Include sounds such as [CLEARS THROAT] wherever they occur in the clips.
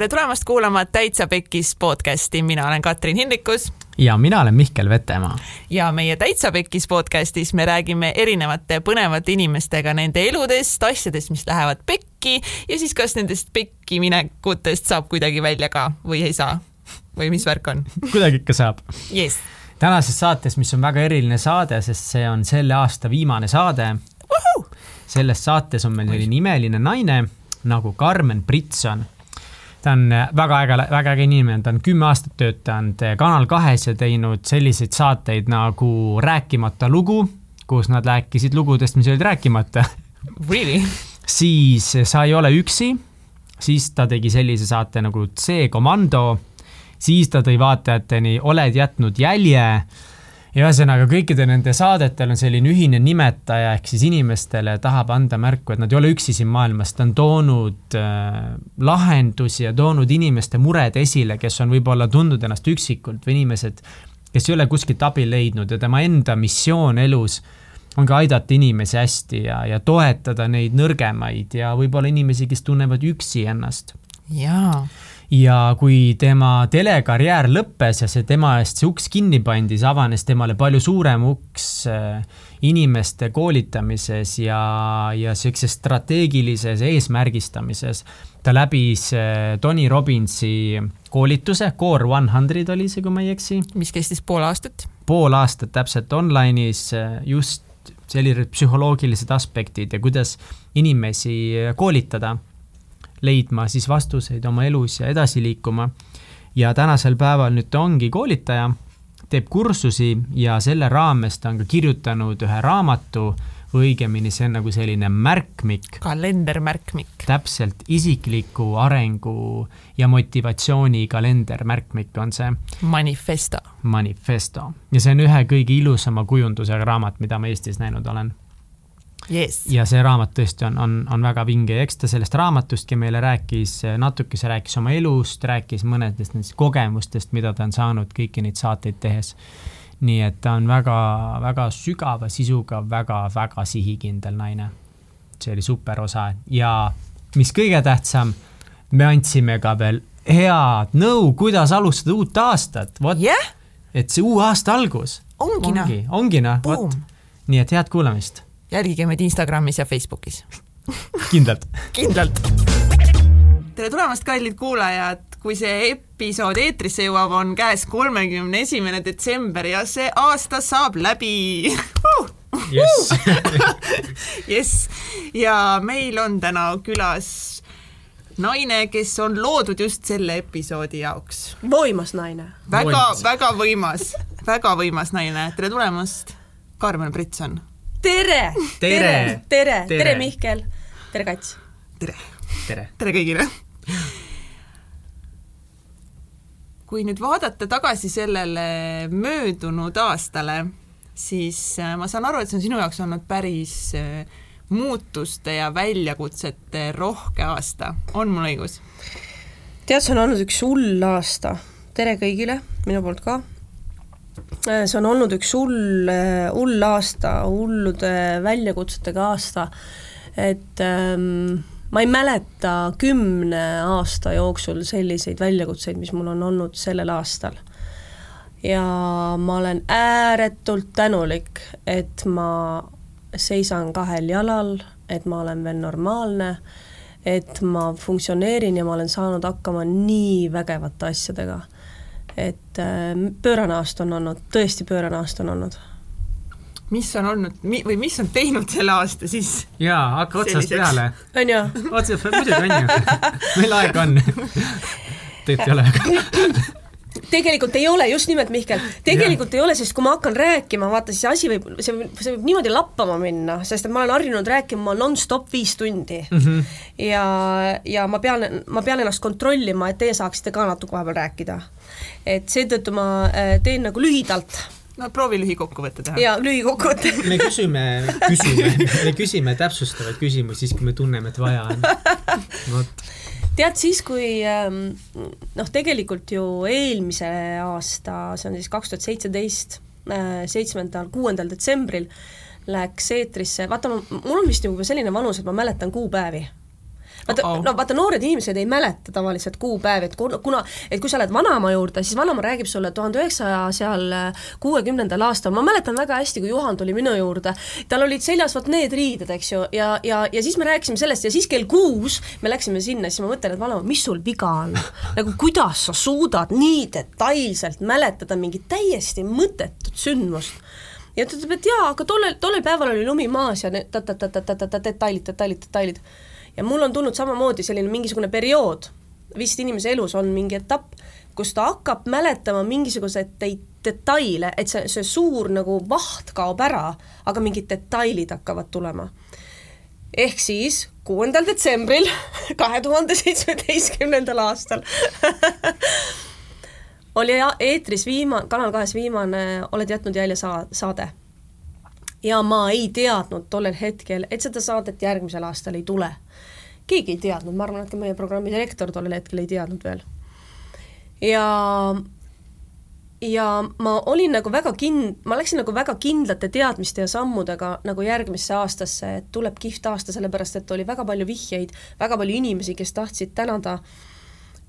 tere tulemast kuulama Täitsa Pekkis podcasti, mina olen Katrin Hindrikus. ja mina olen Mihkel Vetemaa. ja meie Täitsa Pekkis podcastis me räägime erinevate põnevate inimestega nende eludest, asjadest, mis lähevad pekki. Ja siis kas nendest pekki minekutest saab kuidagi välja ka või ei saa? Või mis värk on? Kuidagi ikka saab. Yes.. tänases saates, mis on väga eriline saade, sest see on selle aasta viimane saade. selles saates on meil selline imeline naine nagu Carmen Britson ta on väga äge, väga äge inimene, ta on kümme aastat töötanud Kanal kahes ja teinud selliseid saateid nagu Rääkimata lugu, kus nad rääkisid lugudest, mis olid rääkimata. Really? siis Sa ei ole üksi, siis ta tegi sellise saate nagu C-komando, siis ta tõi vaatajateni Oled jätnud jälje ja ühesõnaga kõikidel nende saadetel on selline ühine nimetaja, ehk siis inimestele tahab anda märku, et nad ei ole üksi siin maailmas, ta on toonud äh, lahendusi ja toonud inimeste mured esile, kes on võib-olla tundnud ennast üksikult või inimesed, kes ei ole kuskilt abi leidnud ja tema enda missioon elus ongi aidata inimesi hästi ja, ja toetada neid nõrgemaid ja võib-olla inimesi, kes tunnevad üksi ennast. jaa ja kui tema telekarjäär lõppes ja see tema eest see uks kinni pandi, siis avanes temale palju suurem uks äh, inimeste koolitamises ja, ja sihukeses strateegilises eesmärgistamises. ta läbis äh, Tony Robbinsi koolituse, Core One Hundred oli see, kui ma ei eksi. mis kestis pool aastat. pool aastat täpselt online'is äh, just sellised psühholoogilised aspektid ja kuidas inimesi koolitada leidma siis vastuseid oma elus ja edasi liikuma. ja tänasel päeval nüüd ta ongi koolitaja, teeb kursusi ja selle raames ta on ka kirjutanud ühe raamatu, õigemini see on nagu selline märkmik. kalendermärkmik. täpselt, isikliku arengu ja motivatsiooni kalendermärkmik on see. manifesto. manifesto ja see on ühe kõige ilusama kujundusega raamat, mida ma Eestis näinud olen yes.. ja see raamat tõesti on, on, on väga vinge ja eks ta sellest raamatustki meile rääkis, natukese rääkis oma elust, rääkis mõnedest nendest kogemustest, mida ta on saanud kõiki neid saateid tehes. nii et ta on väga-väga sügava sisuga väga,, väga-väga sihikindel naine. see oli super osa ja mis kõige tähtsam, me andsime ka veel head nõu, kuidas alustada uut aastat, vot yeah., et see uue aasta algus. ongi noh. ongi noh, vot. nii et head kuulamist jälgige meid Instagramis ja Facebookis. Kindlalt. Kindlalt. tere tulemast, kallid kuulajad, kui see episood eetrisse jõuab, on käes kolmekümne esimene detsember ja see aasta saab läbi. Jess [LAUGHS] jess, ja meil on täna külas naine, kes on loodud just selle episoodi jaoks. võimas naine. väga, väga võimas, väga võimas naine, tere tulemast, Karmen Britson tere, tere, tere, tere, Mihkel, tere, Kats. tere. tere. tere kõigile. kui nüüd vaadata tagasi sellele möödunud aastale, siis äh, ma saan aru, et see on sinu jaoks olnud päris äh, muutuste ja väljakutsete rohke aasta, on mul õigus? tead, see on olnud üks hull aasta, tere kõigile minu poolt ka see on olnud üks hull, äh, hull aasta, hullude väljakutsetega aasta, et ähm, ma ei mäleta kümne aasta jooksul selliseid väljakutseid, mis mul on olnud sellel aastal. ja ma olen ääretult tänulik, et ma seisan kahel jalal, et ma olen veel normaalne, et ma funktsioneerin ja ma olen saanud hakkama nii vägevate asjadega et äh, pöörane aasta on olnud, tõesti pöörane aasta on olnud. mis on olnud mi, või mis on teinud selle aasta siis? jaa, hakka otsast peale. on ju? otsast, muidugi on ju. meil aega on. tegelikult ei ole tegelikult ei ole, just nimelt, Mihkel, tegelikult ja. ei ole, sest kui ma hakkan rääkima, vaata siis asi võib, see võib, see võib niimoodi lappama minna, sest et ma olen harjunud rääkima nonstop viis tundi mm. -hmm. ja, ja ma pean, ma pean ennast kontrollima, et teie saaksite ka natuke vahepeal rääkida et seetõttu ma äh, teen nagu lühidalt no proovi lühikokkuvõtte teha. jaa, lühikokkuvõte [LAUGHS] me küsime, küsime, me küsime täpsustavaid küsimusi siis, kui me tunneme, et vaja on. vot. tead, siis kui ähm, noh, tegelikult ju eelmise aasta, see on siis kaks tuhat seitseteist, äh, seitsmendal, kuuendal detsembril läks eetrisse, vaata, mul on vist juba selline vanus, et ma mäletan kuupäevi vaata no vaata, noored inimesed ei mäleta tavaliselt kuupäevi, et kuna, et kui sa lähed vanaema juurde, siis vanaema räägib sulle tuhande üheksasaja seal kuuekümnendal aastal, ma mäletan väga hästi, kui Juhan tuli minu juurde, tal olid seljas vot need riided, eks ju, ja, ja, ja siis me rääkisime sellest ja siis kell kuus me läksime sinna, siis ma mõtlen, et vanaema, mis sul viga on? nagu kuidas sa suudad nii detailselt mäletada mingit täiesti mõttetut sündmust ja ta ütleb, et jaa, aga tollel, tollel päeval oli lumi maas ja ta-ta-ta-ta-ta-ta detailid, detailid, detailid. Ja mul on tulnud samamoodi selline mingisugune periood, vist inimese elus on mingi etapp, kus ta hakkab mäletama mingisuguseid de detaile, et see, see suur nagu vaht kaob ära, aga mingid detailid hakkavad tulema. ehk siis kuuendal detsembril [LAUGHS] kahe tuhande seitsmeteistkümnendal aastal [LAUGHS] oli eetris viima-, Kanal kahes viimane Oled jätnud jälje saa-, saade. Ja ma ei teadnud tollel hetkel, et seda saadet järgmisel aastal ei tule. keegi ei teadnud, ma arvan, et ka meie programmi direktor tollel hetkel ei teadnud veel. ja ja ma olin nagu väga kin-, ma läksin nagu väga kindlate teadmiste ja sammudega nagu järgmisse aastasse, et tuleb kihvt aasta, sellepärast et oli väga palju vihjeid, väga palju inimesi, kes tahtsid tänada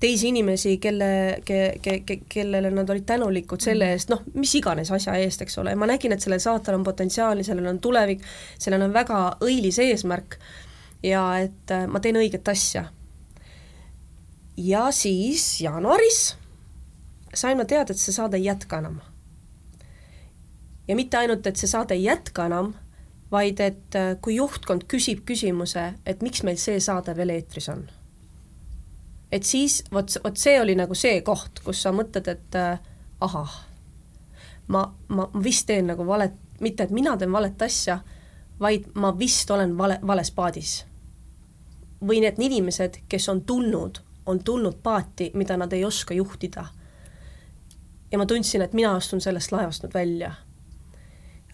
teisi inimesi, kelle ke,, ke, ke, kellele nad olid tänulikud selle eest, noh, mis iganes asja eest, eks ole, ma nägin, et sellel saatel on potentsiaali, sellel on tulevik, sellel on väga õilis eesmärk ja et äh, ma teen õiget asja. ja siis jaanuaris sain ma teada, et see saade ei jätka enam. ja mitte ainult, et see saade ei jätka enam, vaid et äh, kui juhtkond küsib küsimuse, et miks meil see saade veel eetris on. Et siis vot, vot see oli nagu see koht, kus sa mõtled, et äh, ahah, ma, ma vist teen nagu valet, mitte et mina teen valet asja, vaid ma vist olen vale, vales paadis. või need inimesed, kes on tulnud, on tulnud paati, mida nad ei oska juhtida ja ma tundsin, et mina astun sellest laevast nüüd välja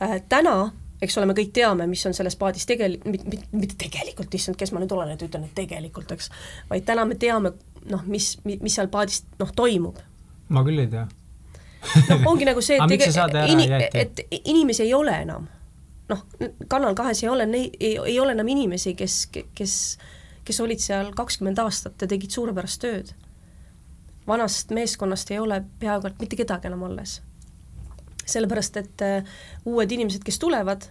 äh,. täna, eks ole, me kõik teame, mis on selles paadis tegel-, mitte, mitte tegelikult, issand, kes ma nüüd olen, et ütlen, et tegelikult, eks, vaid täna me teame, noh, mis, mis seal paadis, noh, toimub. ma küll ei tea. noh, ongi nagu see, et [LAUGHS] ära ini, et inimesi ei ole enam. noh, Kanal kahes ei ole, ei, ei ole enam inimesi, kes, kes, kes olid seal kakskümmend aastat ja tegid suurepärast tööd vanast meeskonnast ei ole peaaegu mitte kedagi enam alles. Sellepärast, et äh, uued inimesed, kes tulevad,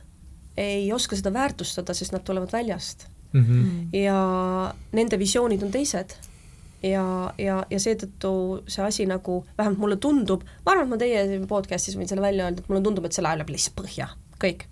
ei oska seda väärtustada, sest nad tulevad väljast mm. -hmm. ja nende visioonid on teised ja, ja, ja seetõttu see asi nagu, vähemalt mulle tundub, ma arvan, et ma teie podcast'is võin selle välja öelda, et mulle tundub, et see läheb lihtsalt põhja, kõik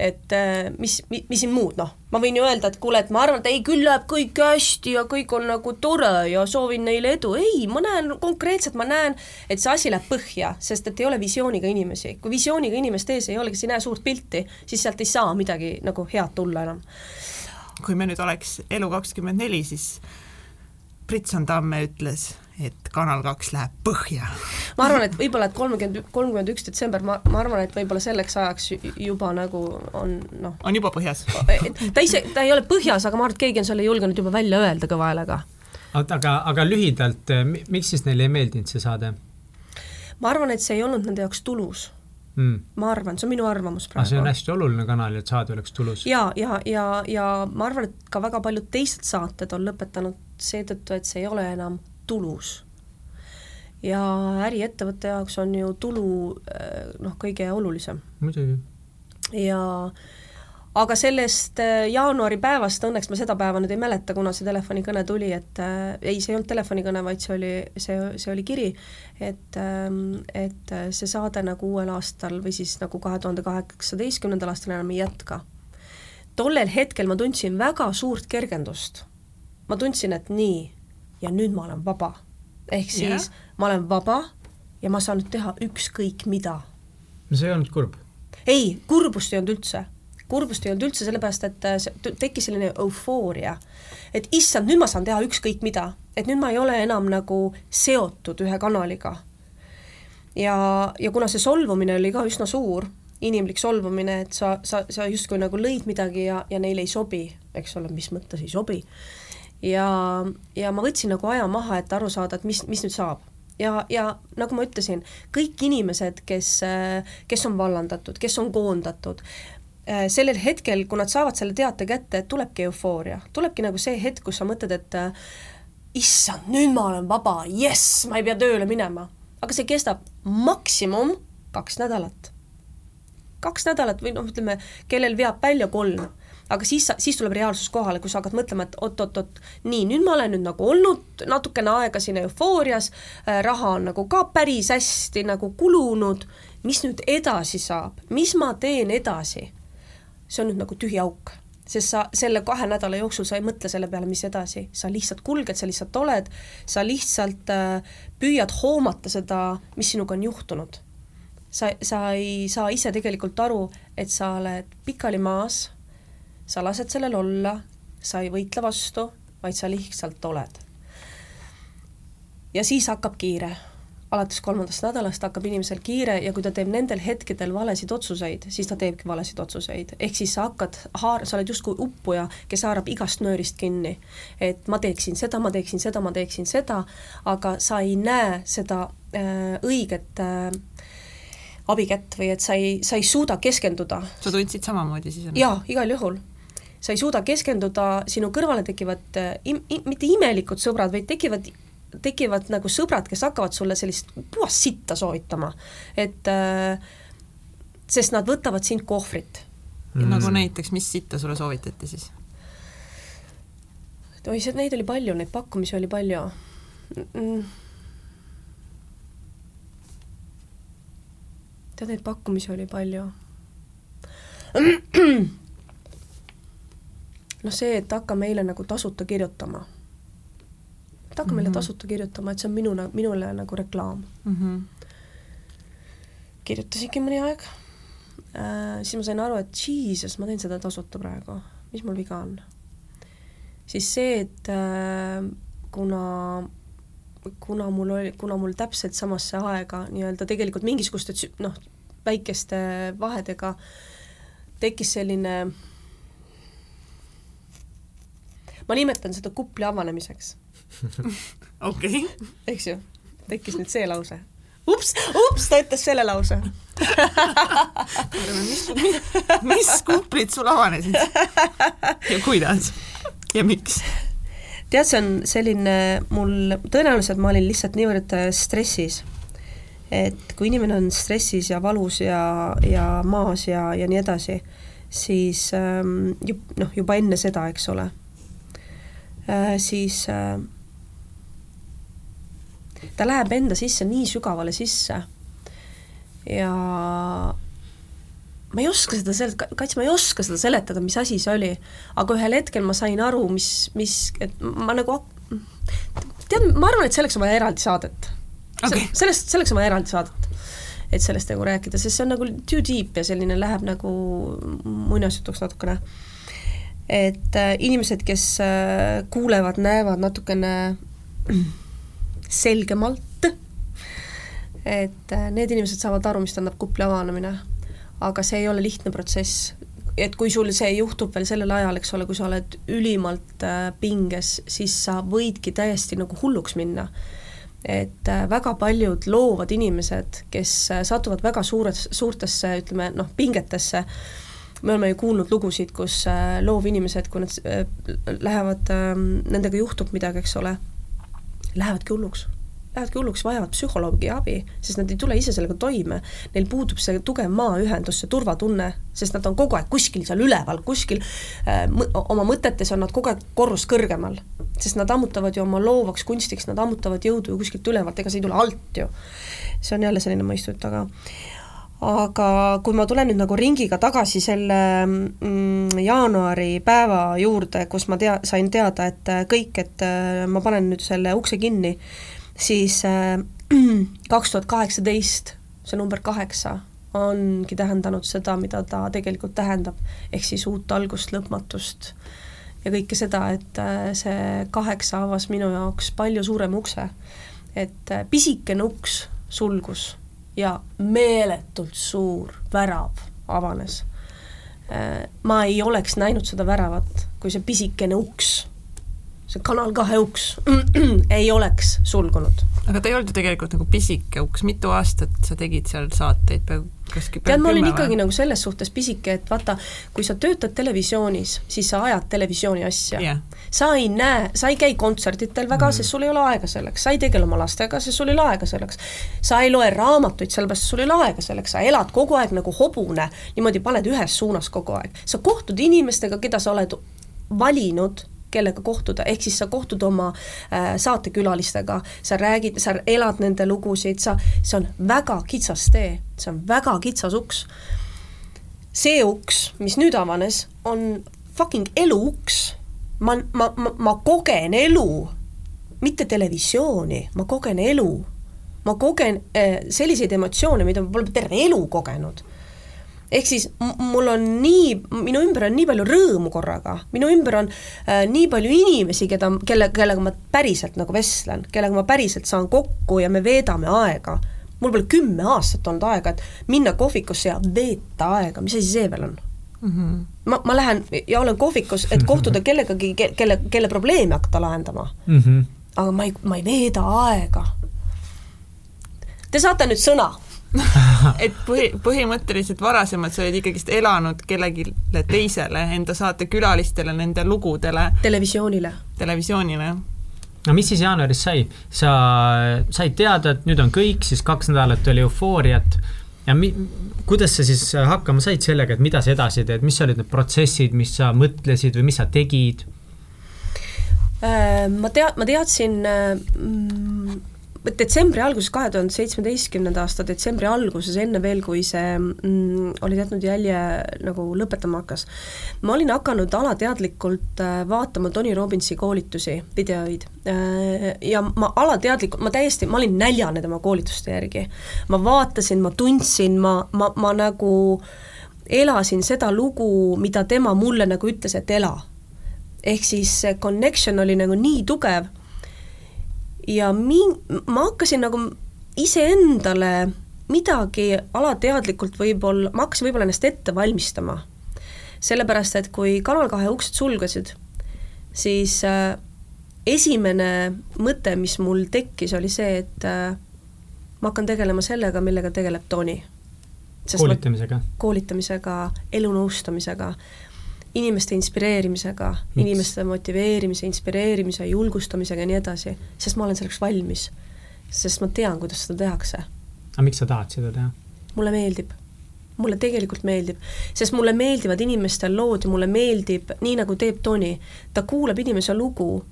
et äh, mis, mis, mis siin muud, noh, ma võin ju öelda, et kuule, et ma arvan, et ei, küll läheb kõik hästi ja kõik on nagu tore ja soovin neile edu, ei, ma näen konkreetselt, ma näen, et see asi läheb põhja, sest et ei ole visiooniga inimesi. kui visiooniga inimeste ees ei ole, kes ei näe suurt pilti, siis sealt ei saa midagi nagu head tulla enam. kui me nüüd oleks Elu kakskümmend neli, siis Britson Tamme ütles, et Kanal kaks läheb põhja. ma arvan, et võib-olla, et kolmkümmend, kolmkümmend üks detsember, ma, ma arvan, et võib-olla selleks ajaks juba nagu on noh, on juba põhjas? ta ise, ta ei ole põhjas, aga ma arvan, et keegi on selle julgenud juba välja öelda kõva häälega. aga, aga lühidalt, miks siis neile ei meeldinud see saade ma arvan, et see ei olnud nende jaoks tulus mm.? ma arvan, see on minu arvamus praegu. see on hästi oluline kanal, et saade oleks tulus. ja, ja, ja, ja ma arvan, et ka väga paljud teised saated on lõpetanud seetõttu, et see ei ole enam tulus. ja äriettevõtte jaoks on ju tulu noh, kõige olulisem. muidugi. ja aga sellest äh, jaanuaripäevast, õnneks ma seda päeva nüüd ei mäleta, kuna see telefonikõne tuli, et äh, ei, see ei olnud telefonikõne, vaid see oli, see, see oli kiri, et ähm,, et see saade nagu uuel aastal või siis nagu kahe tuhande kaheksateistkümnendal aastal enam ei jätka. tollel hetkel ma tundsin väga suurt kergendust. ma tundsin, et nii, ja nüüd ma olen vaba. ehk siis yeah. ma olen vaba ja ma saan nüüd teha ükskõik mida. no see ei olnud kurb? ei, kurbust ei olnud üldse kurbust ei olnud üldse, sellepärast et see tekkis selline eufooria. et issand, nüüd ma saan teha ükskõik mida, et nüüd ma ei ole enam nagu seotud ühe kanaliga. ja, ja kuna see solvumine oli ka üsna suur, inimlik solvumine, et sa, sa, sa justkui nagu lõid midagi ja, ja neile ei sobi, eks ole, mis mõttes ei sobi. Ja, ja ma võtsin nagu aja maha, et aru saada, et mis, mis nüüd saab ja, ja nagu ma ütlesin, kõik inimesed, kes, kes on vallandatud, kes on koondatud, äh, sellel hetkel, kui nad saavad selle teate kätte, tulebki eufooria, tulebki nagu see hetk, kus sa mõtled, et issand, nüüd ma olen vaba, jess, ma ei pea tööle minema. aga see kestab maksimum kaks nädalat. kaks nädalat või noh, ütleme, kellel veab välja kolm aga siis, siis tuleb reaalsus kohale, kus sa hakkad mõtlema, et oot-oot-oot, nii, nüüd ma olen nüüd nagu olnud natukene aega siin eufoorias äh,, raha on nagu ka päris hästi nagu kulunud, mis nüüd edasi saab, mis ma teen edasi? see on nüüd nagu tühi auk sest sa selle kahe nädala jooksul sa ei mõtle selle peale, mis edasi, sa lihtsalt kulged, sa lihtsalt oled, sa lihtsalt äh, püüad hoomata seda, mis sinuga on juhtunud. sa, sa ei saa ise tegelikult aru, et sa oled pikali maas sa lased sellel olla, sa ei võitle vastu, vaid sa lihtsalt oled. ja siis hakkab kiire. alates kolmandast nädalast hakkab inimesel kiire ja kui ta teeb nendel hetkedel valesid otsuseid, siis ta teebki valesid otsuseid. ehk siis sa hakkad haar-, sa oled justkui uppuja, kes haarab igast nöörist kinni. et ma teeksin seda, ma teeksin seda, ma teeksin seda, aga sa ei näe seda äh, õiget äh, abikätt või et sa ei, sa ei suuda keskenduda. sa tundsid samamoodi siis? jaa, igal juhul sa ei suuda keskenduda, sinu kõrvale tekivad äh, im-, im, mitte imelikud sõbrad, vaid tekivad tekivad nagu sõbrad, kes hakkavad sulle sellist puhast sitta soovitama. et äh, sest nad võtavad sind kohvrit. Mm.. nagu näiteks, mis sitta sulle soovitati siis? oi, see, neid oli palju, neid pakkumisi oli palju. Mm.. tead, neid pakkumisi oli palju [CLEARS THROAT] noh, see, et hakka meile nagu tasuta kirjutama. et hakka mm -hmm. meile mhm. tasuta kirjutama, et see on minu, minule nagu reklaam mm. -hmm. kirjutasingi mõni aeg äh,, siis ma sain aru, et jesus, ma teen seda tasuta praegu, mis mul viga on. siis see, et äh, kuna kuna mul oli, kuna mul täpselt samasse aega nii-öelda tegelikult mingisuguste noh, väikeste vahedega tekkis selline ma nimetan seda kupli avanemiseks. [LAUGHS] okei. eks ju, tekkis nüüd see lause. ups, ups, ta ütles selle lause [LAUGHS] mis, mis, mis kuplid sul avanesid ja kuidas ja miks? tead, see on selline, mul tõenäoliselt ma olin lihtsalt niivõrd äh, stressis, et kui inimene on stressis ja valus ja, ja maas ja, ja nii edasi, siis ähm, jub, noh, juba enne seda, eks ole siis äh, ta läheb enda sisse nii sügavale sisse. Ja ma ei oska seda sel-, Kats, ma ei oska seda seletada, mis asi see oli, aga ühel hetkel ma sain aru, mis, mis, et ma nagu tead, ma arvan, et selleks on vaja eraldi saadet. Okay.. sellest, selleks on vaja eraldi saadet. et sellest nagu rääkida, sest see on nagu too deep ja selline läheb nagu muinasjutuks natukene et äh, inimesed, kes äh, kuulevad, näevad natukene selgemalt, et äh, need inimesed saavad aru, mis tähendab kupli avanemine. aga see ei ole lihtne protsess, et kui sul see juhtub veel sellel ajal, eks ole, kui sa oled ülimalt pinges, siis sa võidki täiesti nagu hulluks minna et väga paljud loovad inimesed, kes satuvad väga suures, suurtesse, ütleme noh, pingetesse, me oleme ju kuulnud lugusid, kus äh, loovinimesed, kui nad äh, lähevad, ähm, nendega juhtub midagi, eks ole, lähevadki hulluks lähevadki hulluks, vajavad psühholoogi abi, sest nad ei tule ise sellega toime. Neil puudub see tugev maaühendus, see turvatunne, sest nad on kogu aeg kuskil seal üleval, kuskil äh, oma mõtetes on nad kogu aeg korrus kõrgemal. sest nad ammutavad ju oma loovaks kunstiks, nad ammutavad jõudu ju kuskilt ülevalt, ega see ei tule alt ju. see on jälle selline mõistut, aga aga kui ma tulen nüüd nagu ringiga tagasi selle mm, jaanuari päeva juurde, kus ma tea, sain teada, et äh, kõik, et äh, ma panen nüüd selle ukse kinni, siis äh, [CLEARS THROAT] kaks tuhat kaheksateist, see number kaheksa, ongi tähendanud seda, mida ta tegelikult tähendab, ehk siis uut algust, lõpmatust ja kõike seda, et see kaheksa avas minu jaoks palju suurema ukse. et pisikene uks sulgus ja meeletult suur värav avanes. Äh, ma ei oleks näinud seda väravat, kui see pisikene uks, see Kanal kahe uks [CLEARS THROAT] ei oleks sulgunud. aga ta ei olnud ju tegelikult nagu pisike uks, mitu aastat sa tegid seal saateid peaaegu? Tead, ma olin ikkagi nagu selles suhtes pisike, et vaata, kui sa töötad televisioonis, siis sa ajad televisiooni asja yeah.. sa ei näe, sa ei käi kontserditel väga mm., sest sul ei ole aega selleks, sa ei tegele oma lastega, sest sul ei ole aega selleks. sa ei loe raamatuid, sellepärast sul ei ole aega selleks, sa elad kogu aeg nagu hobune, niimoodi paned ühes suunas kogu aeg. sa kohtud inimestega, keda sa oled valinud kellega kohtuda, ehk siis sa kohtud oma äh, saatekülalistega, sa räägid, sa elad nende lugusid, sa, see on väga kitsas tee, see on väga kitsas uks. see uks, mis nüüd avanes, on fucking elu uks. ma, ma, ma, ma kogen elu, mitte televisiooni, ma kogen elu. ma kogen äh, selliseid emotsioone, mida ma pole terve elu kogenud ehk siis mul on nii, minu ümber on nii palju rõõmu korraga, minu ümber on äh, nii palju inimesi, keda, kelle, kellega ma päriselt nagu vestlen, kellega ma päriselt saan kokku ja me veedame aega. mul pole kümme aastat olnud aega, et minna kohvikusse ja veeta aega, mis asi see veel on mm? -hmm. ma, ma lähen ja olen kohvikus, et kohtuda [LAUGHS] kellegagi, kelle, kelle probleeme hakata lahendama mm. -hmm. aga ma ei, ma ei veeda aega. Te saate nüüd sõna [LAUGHS] et põhi, põhimõtteliselt varasemalt sa olid ikkagist elanud kellelegi teisele, enda saatekülalistele, nende lugudele. televisioonile. televisioonile. no mis siis jaanuaris sai? sa said teada, et nüüd on kõik, siis kaks nädalat oli eufooriat ja mi-, kuidas sa siis hakkama said sellega, et mida sa edasi teed, mis olid need protsessid, mis sa mõtlesid või mis sa tegid? Äh, ma tea-, ma teadsin mm, detsembri alguses, kahe tuhande seitsmeteistkümnenda aasta detsembri alguses, enne veel, kui see mm, oli jätnud jälje nagu lõpetama hakkas, ma olin hakanud alateadlikult äh, vaatama Tony Robbinsi koolitusi, videoid äh,. ja ma alateadlikult, ma täiesti, ma olin näljane tema koolituste järgi. ma vaatasin, ma tundsin, ma, ma, ma nagu elasin seda lugu, mida tema mulle nagu ütles, et ela. ehk siis see connection oli nagu nii tugev ja mi-, ma hakkasin nagu iseendale midagi alateadlikult võib-olla, ma hakkasin võib-olla ennast ette valmistama. sellepärast, et kui Kanal kahe uksed sulgesid, siis äh, esimene mõte, mis mul tekkis, oli see, et äh, ma hakkan tegelema sellega, millega tegeleb Tony. koolitamisega? koolitamisega, elunõustamisega, inimeste inspireerimisega, inimeste motiveerimise, inspireerimise, julgustamisega ja nii edasi, sest ma olen selleks valmis. sest ma tean, kuidas seda tehakse. aga miks sa tahad seda teha? mulle meeldib. mulle tegelikult meeldib, sest mulle meeldivad inimeste lood ja mulle meeldib, nii nagu teeb Tony, ta kuulab inimese lugu,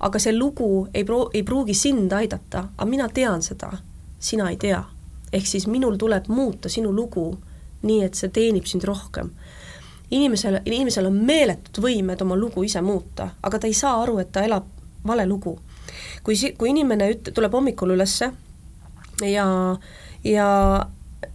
aga see lugu ei pro-, ei pruugi sind aidata, aga mina tean seda, sina ei tea. ehk siis minul tuleb muuta sinu lugu nii, et see teenib sind rohkem inimesel, inimesel on meeletud võimed oma lugu ise muuta, aga ta ei saa aru, et ta elab vale lugu. kui si-, kui inimene üt-, tuleb hommikul ülesse ja, ja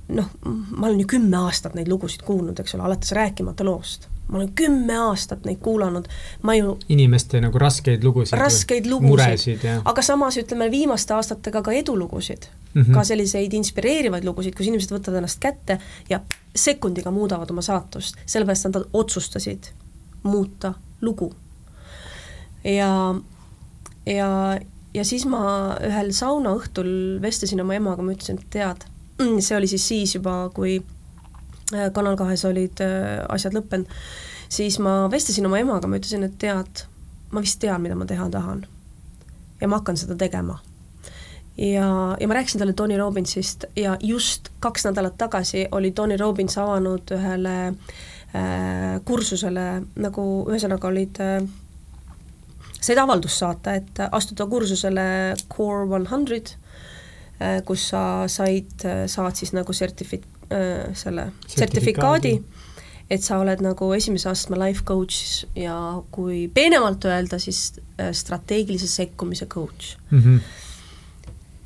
noh, ma olen ju kümme aastat neid lugusid kuulnud, eks ole, alates rääkimata loost. Ma olen kümme aastat neid kuulanud, ma ju inimeste nagu raskeid lugusid raskeid lugusid, aga samas ütleme viimaste aastatega ka edulugusid. Mm, -hmm. ka selliseid inspireerivaid lugusid, kus inimesed võtavad ennast kätte ja sekundiga muudavad oma saatust, sellepärast nad otsustasid muuta lugu. ja, ja, ja siis ma ühel saunaõhtul vestlesin oma emaga, ma ütlesin, et tead, mm, see oli siis siis juba, kui Kanal kahes olid äh, asjad lõppenud, siis ma vestlesin oma emaga, ma ütlesin, et tead, ma vist tean, mida ma teha tahan. ja ma hakkan seda tegema ja, ja ma rääkisin talle Tony Robbinsist ja just kaks nädalat tagasi oli Tony Robbins avanud ühele äh, kursusele, nagu ühesõnaga olid äh, said avaldust saata, et astuda kursusele Core One Hundred, äh, kus sa said, saad siis nagu sertifi-, äh, selle sertifikaadi, et sa oled nagu esimese astme life coach ja kui peenemalt öelda, siis strateegilise sekkumise coach mm. -hmm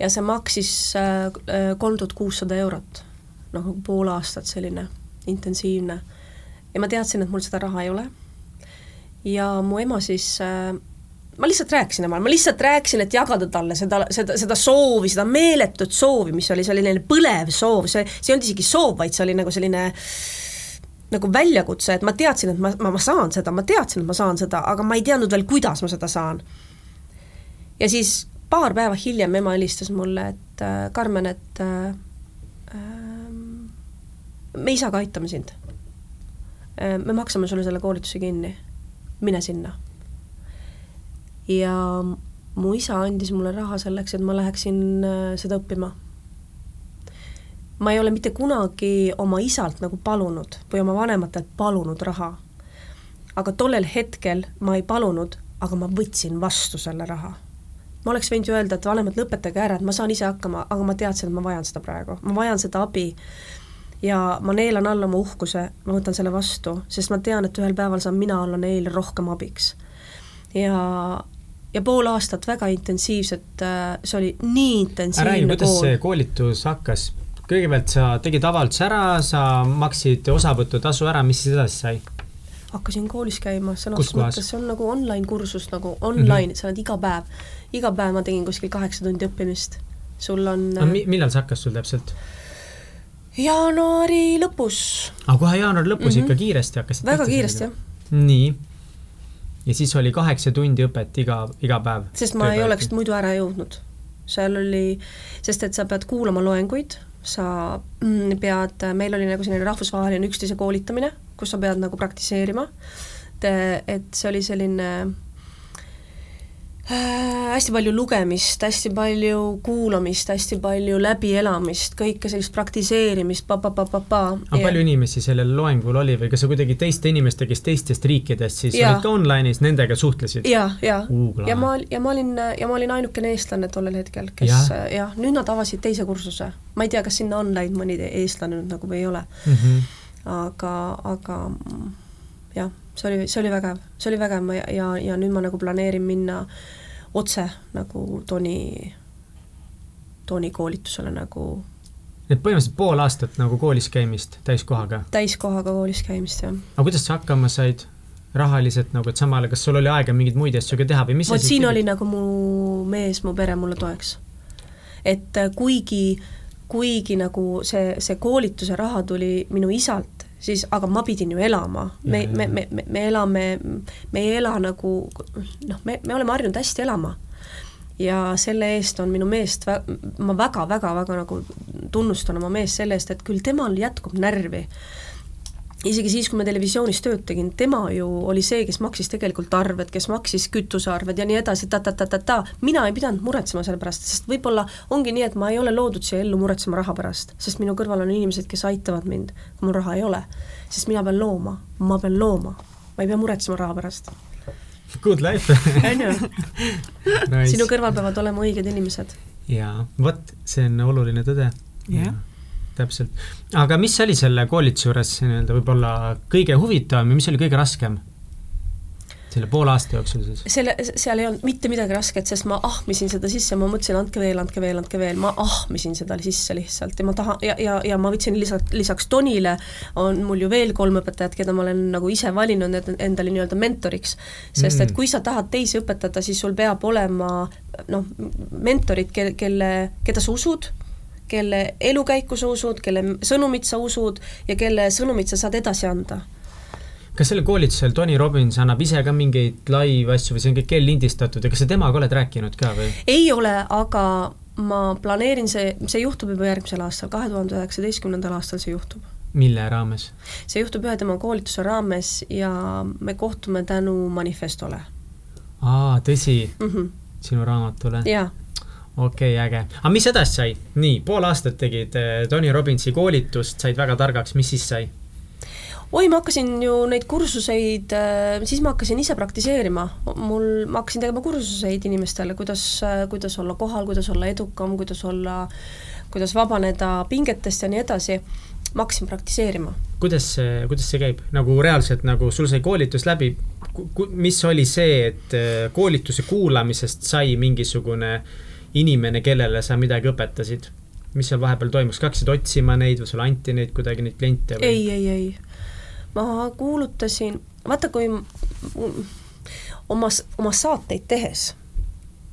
ja see maksis kolm tuhat kuussada eurot. noh, pool aastat selline intensiivne. ja ma teadsin, et mul seda raha ei ole. ja mu ema siis äh, ma lihtsalt rääkisin emale, ma lihtsalt rääkisin, et jagada talle seda, seda, seda soovi, seda meeletut soovi, mis oli selline põlev soov, see, see ei olnud isegi soov, vaid see oli nagu selline nagu väljakutse, et ma teadsin, et ma, ma, ma saan seda, ma teadsin, et ma saan seda, aga ma ei teadnud veel, kuidas ma seda saan. ja siis paar päeva hiljem ema helistas mulle, et äh, Karmen, et äh, ähm, me isaga aitame sind. me maksame sulle selle koolituse kinni, mine sinna. Ja mu isa andis mulle raha selleks, et ma läheksin äh, seda õppima. ma ei ole mitte kunagi oma isalt nagu palunud või oma vanematelt palunud raha. aga tollel hetkel ma ei palunud, aga ma võtsin vastu selle raha ma oleks võinud ju öelda, et vanemad, lõpetage ära, et ma saan ise hakkama, aga ma teadsin, et ma vajan seda praegu, ma vajan seda abi. ja ma neelan alla oma uhkuse, ma võtan selle vastu, sest ma tean, et ühel päeval saan mina olla neile rohkem abiks. Ja, ja pool aastat väga intensiivset, äh, see oli nii intensiivne räägi, kuidas kool. see koolitus hakkas? kõigepealt sa tegid avalduse ära, sa maksid osavõtutasu ära, mis siis edasi sai? hakkasin koolis käima, Kus kohas? mõttes, see on nagu online kursus nagu online mm, -hmm. sa oled iga päev, iga päev ma tegin kuskil kaheksa tundi õppimist. sul on no, mi-, millal see hakkas sul täpselt? jaanuari lõpus, aga kohe jaanuari lõpus mm Mhm. -hmm. ikka kiiresti hakkasid väga kiiresti jah, nii. Ja siis oli kaheksa tundi õpet iga, iga päev? sest ma ei oleks muidu ära jõudnud. seal oli, sest et sa pead kuulama loenguid, sa mm, pead, meil oli nagu selline rahvusvaheline üksteise koolitamine, kus sa pead nagu praktiseerima, et, et see oli selline äh, hästi palju lugemist, hästi palju kuulamist, hästi palju läbielamist, kõike sellist praktiseerimist pa, pa-pa-pa-pa-pa. aga palju inimesi sellel loengul oli või kas sa kuidagi teiste inimestega, kes teistest riikidest siis Jaa. olid ka online'is, nendega suhtlesid? ja, ja Uu, ja ma, ja ma olin, ja ma olin ainukene eestlane tollel hetkel, kes Jah. jah ja, nüüd nad avasid teise kursuse. ma ei tea, kas sinna on läinud mõni eestlane nüüd nagu või ei ole, mm? -hmm. aga, aga mm, jah, see oli, see oli vägev, see oli vägev ja, ja, ja nüüd ma nagu planeerin minna otse nagu Toni, Toni koolitusele nagu et põhimõtteliselt pool aastat nagu koolis käimist täiskohaga. täiskohaga koolis käimist, jah. aga kuidas sa hakkama said rahaliselt nagu, et samal ajal, kas sul oli aega mingeid muid asju ka teha või mis vot siin tegid? oli nagu mu mees, mu pere mulle toeks. et äh, kuigi, kuigi nagu see, see koolituse raha tuli minu isalt, siis aga ma pidin ju elama, me, me, me, me, me elame, me ei ela nagu noh, me, me oleme harjunud hästi elama. ja selle eest on minu meest ma väga-väga-väga nagu tunnustan oma meest selle eest, et küll temal jätkub närvi isegi siis, kui ma televisioonis tööd tegin, tema ju oli see, kes maksis tegelikult arved, kes maksis kütusearved ja nii edasi ta, ta-ta-ta-ta-ta, mina ei pidanud muretsema selle pärast, sest võib-olla ongi nii, et ma ei ole loodud siia ellu muretsema raha pärast, sest minu kõrval on inimesed, kes aitavad mind, kui mul raha ei ole. sest mina pean looma, ma pean looma, ma ei pea muretsema raha pärast. Good life on ju? nice. sinu kõrval peavad olema õiged inimesed. jaa, vot, see on oluline tõde. Jah. Täpselt. aga mis oli selle koolituse juures nii-öelda võib-olla kõige huvitavam ja mis oli kõige raskem? selle poole aasta jooksul siis? selle, seal ei olnud mitte midagi rasket, sest ma ahmisin seda sisse, ma mõtlesin, andke veel, andke veel, andke veel, ma ahmisin seda sisse lihtsalt ja ma tahan ja, ja, ja ma võtsin lisaks, lisaks Tonile on mul ju veel kolm õpetajat, keda ma olen nagu ise valinud endale nii-öelda mentoriks. sest Mm. et kui sa tahad teisi õpetada, siis sul peab olema noh, mentorid, kel-, kelle, keda sa usud, kelle elukäiku sa usud, kelle sõnumit sa usud ja kelle sõnumit sa saad edasi anda kas sellel koolitusel Tony Robbins annab ise ka mingeid live asju või see on kõik eellindistatud ja kas sa temaga oled rääkinud ka või? ei ole, aga ma planeerin see, see juhtub juba järgmisel aastal, kahe tuhande üheksateistkümnendal aastal see juhtub. mille raames? see juhtub ühe tema koolituse raames ja me kohtume tänu manifestole aa, tõsi, mm. -hmm. sinu raamatule? jaa, okei okay,, äge. aga mis edasi sai? nii, pool aastat tegid eh, Tony Robbinsi koolitust, said väga targaks, mis siis sai? oi, ma hakkasin ju neid kursuseid, siis ma hakkasin ise praktiseerima, mul, ma hakkasin tegema kursuseid inimestele, kuidas, kuidas olla kohal, kuidas olla edukam, kuidas olla, kuidas vabaneda pingetest ja nii edasi, ma hakkasin praktiseerima. kuidas see, kuidas see käib, nagu reaalselt nagu sul sai koolitus läbi, mis oli see, et koolituse kuulamisest sai mingisugune inimene, kellele sa midagi õpetasid? mis seal vahepeal toimus, kas hakkasid otsima neid või sulle anti neid kuidagi, neid kliente või? ei, ei, ei ma kuulutasin, vaata kui oma, oma saateid tehes,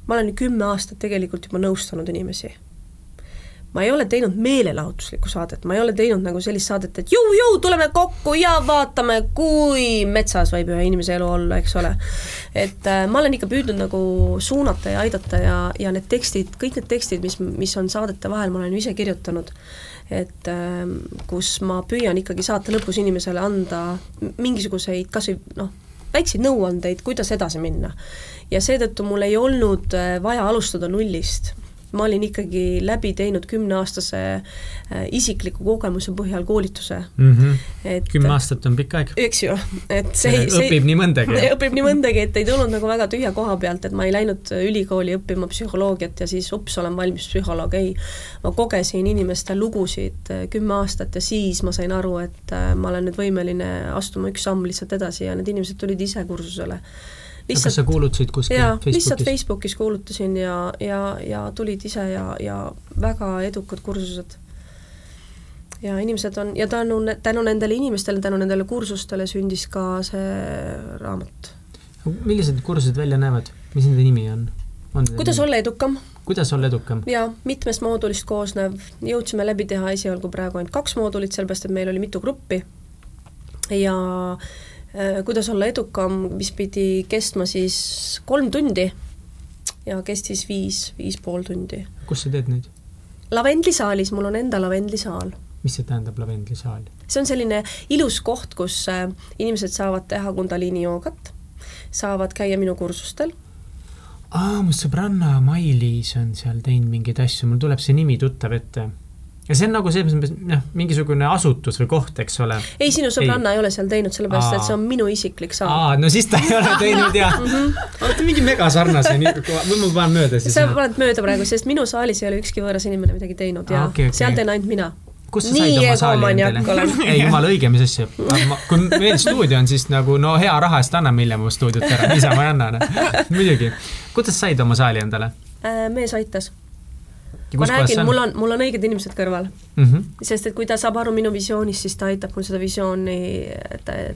ma olen kümme aastat tegelikult juba nõustanud inimesi. Ma ei ole teinud meelelahutuslikku saadet, ma ei ole teinud nagu sellist saadet, et jõu-jõu, tuleme kokku ja vaatame, kui metsas võib ühe inimese elu olla, eks ole. et äh, ma olen ikka püüdnud nagu suunata ja aidata ja, ja need tekstid, kõik need tekstid, mis, mis on saadete vahel, ma olen ise kirjutanud et ähm, kus ma püüan ikkagi saate lõpus inimesele anda mingisuguseid kas või noh, väikseid nõuandeid, kuidas edasi minna. ja seetõttu mul ei olnud äh, vaja alustada nullist ma olin ikkagi läbi teinud kümneaastase äh, isikliku kogemuse põhjal koolituse mm. -hmm. et kümme aastat on pikk aeg. eks ju, et see, see õpib nii mõndagi. [LAUGHS] õpib nii mõndagi, et ei tulnud nagu väga tühja koha pealt, et ma ei läinud ülikooli õppima psühholoogiat ja siis ups, olen valmis psühholoog, ei. ma kogesin inimeste lugusid äh, kümme aastat ja siis ma sain aru, et äh, ma olen nüüd võimeline astuma üks samm lihtsalt edasi ja need inimesed tulid ise kursusele lihtsalt kas sa kuulutasid kuskil jaa, Facebookis? lihtsalt Facebookis kuulutasin ja, ja, ja tulid ise ja, ja väga edukad kursused. ja inimesed on, ja tänu, tänu nendele inimestele, tänu nendele kursustele sündis ka see raamat. millised need kursused välja näevad, mis nende nimi on? on kuidas nimi? olla edukam? kuidas olla edukam? jaa, mitmest moodulist koosnev, jõudsime läbi teha esialgu praegu ainult kaks moodulit, sellepärast et meil oli mitu gruppi ja Äh, kuidas olla edukam, mis pidi kestma siis kolm tundi ja kestis viis, viis pool tundi. kus sa teed neid? lavendlisaalis, mul on enda lavendlisaal. mis see tähendab, lavendlisaal? see on selline ilus koht, kus äh, inimesed saavad teha kundaliini joogat, saavad käia minu kursustel aa, mu sõbranna Mailis on seal teinud mingeid asju, mul tuleb see nimi tuttav ette ja see on nagu selles mõttes, noh, mingisugune asutus või koht, eks ole. ei, sinu sõbranna ei, ei ole seal teinud, sellepärast Aa. et see on minu isiklik saal. aa, no siis ta ei ole teinud ja oota, mingi megasarnase, või ma panen mööda siis? sa paned mööda praegu, sest minu saalis ei ole ükski võõras inimene midagi teinud ja okay, okay. seal teen ainult mina kus sa said oma saali endale? ei, jumala õige, mis asja. [LAUGHS] kui meil stuudio on, siis nagu no hea raha eest anname hiljem oma stuudiot ära, niisama ei anna, noh. muidugi. kuidas said oma saali endale? Äh, mees aitas ma räägin, mul on, mul on õiged inimesed kõrval mm. -hmm. sest et kui ta saab aru minu visioonist, siis ta aitab mul seda visiooni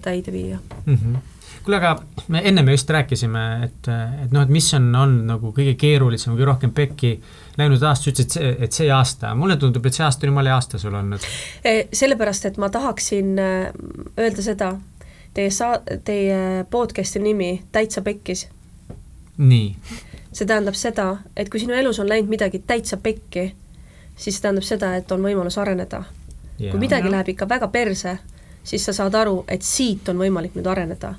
täide viia mm. -hmm kuule, aga me enne me just rääkisime, et, et noh, et mis on olnud nagu kõige keerulisem, kõige rohkem pekki läinud aasta, sa ütlesid, et see, aasta, mulle tundub, et see aasta on jumala hea aasta sul olnud. E, sellepärast, et ma tahaksin äh, öelda seda, teie saa-, teie podcast'i nimi Täitsa pekkis. nii see tähendab seda, et kui sinu elus on läinud midagi täitsa pekki, siis see tähendab seda, et on võimalus areneda. kui midagi ja. läheb ikka väga perse, siis sa saad aru, et siit on võimalik nüüd areneda.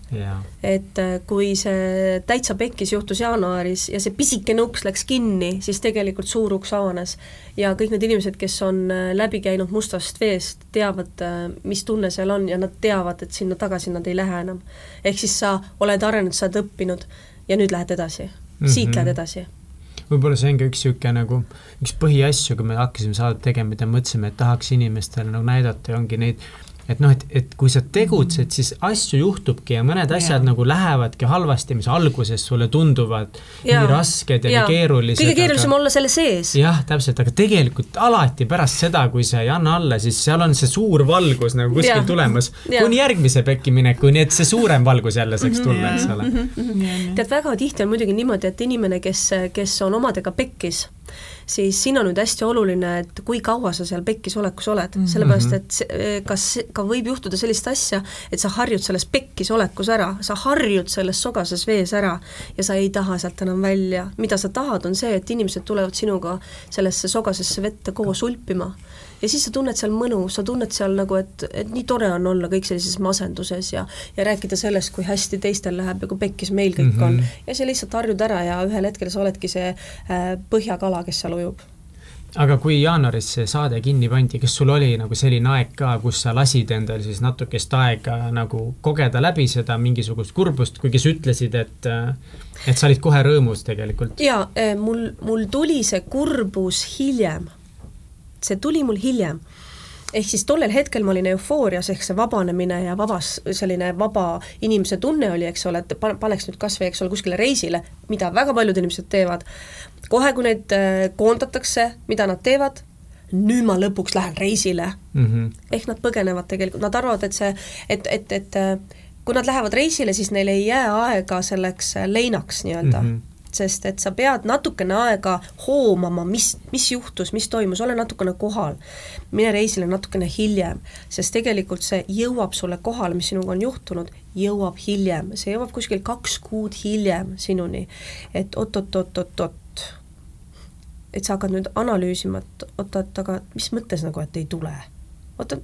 et äh, kui see täitsa pekkis juhtus jaanuaris ja see pisikene uks läks kinni, siis tegelikult suur uks avanes. ja kõik need inimesed, kes on äh, läbi käinud mustast veest, teavad, äh, mis tunne seal on ja nad teavad, et sinna tagasi nad ei lähe enam. ehk siis sa oled arenenud, sa oled õppinud ja nüüd lähed edasi mm, -hmm. siit lähed edasi võib-olla see on ka üks niisugune nagu, üks põhiasju, kui me hakkasime saadet tegema, mida mõtlesime, et tahaks inimestele nagu näidata ja ongi neid et noh, et, et kui sa tegutsed, siis asju juhtubki ja mõned asjad ja. nagu lähevadki halvasti, mis alguses sulle tunduvad ja. nii rasked ja, ja. nii keerulised. kõige keerulisem aga... olla selle sees. jah, täpselt, aga tegelikult alati pärast seda, kui sa ei anna alla, siis seal on see suur valgus nagu kuskil ja. tulemas kuni järgmise pekki minekuni, et see suurem valgus jälle saaks mhm. tulla, eks ole mm. -hmm. tead, väga tihti on muidugi niimoodi, et inimene, kes, kes on omadega pekkis, siis siin on nüüd hästi oluline, et kui kaua sa seal pekkis olekus oled -hmm. sellepärast et see, kas ka võib juhtuda sellist asja, et sa harjud selles pekkis olekus ära, sa harjud selles sogases vees ära ja sa ei taha sealt enam välja. mida sa tahad, on see, et inimesed tulevad sinuga sellesse sogasesse vette koos ulpima ja siis sa tunned seal mõnu, sa tunned seal nagu, et, et nii tore on olla kõik sellises masenduses ja ja rääkida sellest, kui hästi teistel läheb ja kui pekkis meil kõik mm -hmm. on. Ja sa lihtsalt harjud ära ja ühel hetkel sa oledki see äh, põhjakala, kes seal ujub aga kui jaanuaris see saade kinni pandi, kas sul oli nagu selline aeg ka, kus sa lasid endal siis natukest aega nagu kogeda läbi seda mingisugust kurbust, kuigi sa ütlesid, et et sa olid kohe rõõmus tegelikult? jaa, äh, mul, mul tuli see kurbus hiljem see tuli mul hiljem ehk siis tollel hetkel ma olin eufoorias, ehk see vabanemine ja vabas, selline vaba inimese tunne oli, eks ole, et paneks nüüd kas või, eks ole, kuskile reisile, mida väga paljud inimesed teevad, kohe, kui neid äh, koondatakse, mida nad teevad, nüüd ma lõpuks lähen reisile mm. -hmm. ehk nad põgenevad tegelikult, nad arvavad, et see, et, et, et äh, kui nad lähevad reisile, siis neil ei jää aega selleks äh, leinaks nii-öelda mm. -hmm sest et sa pead natukene aega hoomama, mis, mis juhtus, mis toimus, ole natukene kohal. mine reisile natukene hiljem, sest tegelikult see jõuab sulle kohale, mis sinuga on juhtunud, jõuab hiljem, see jõuab kuskil kaks kuud hiljem sinuni. et oot-oot-oot-oot-oot, et sa hakkad nüüd analüüsima, et oota, et aga mis mõttes nagu, et ei tule? oota,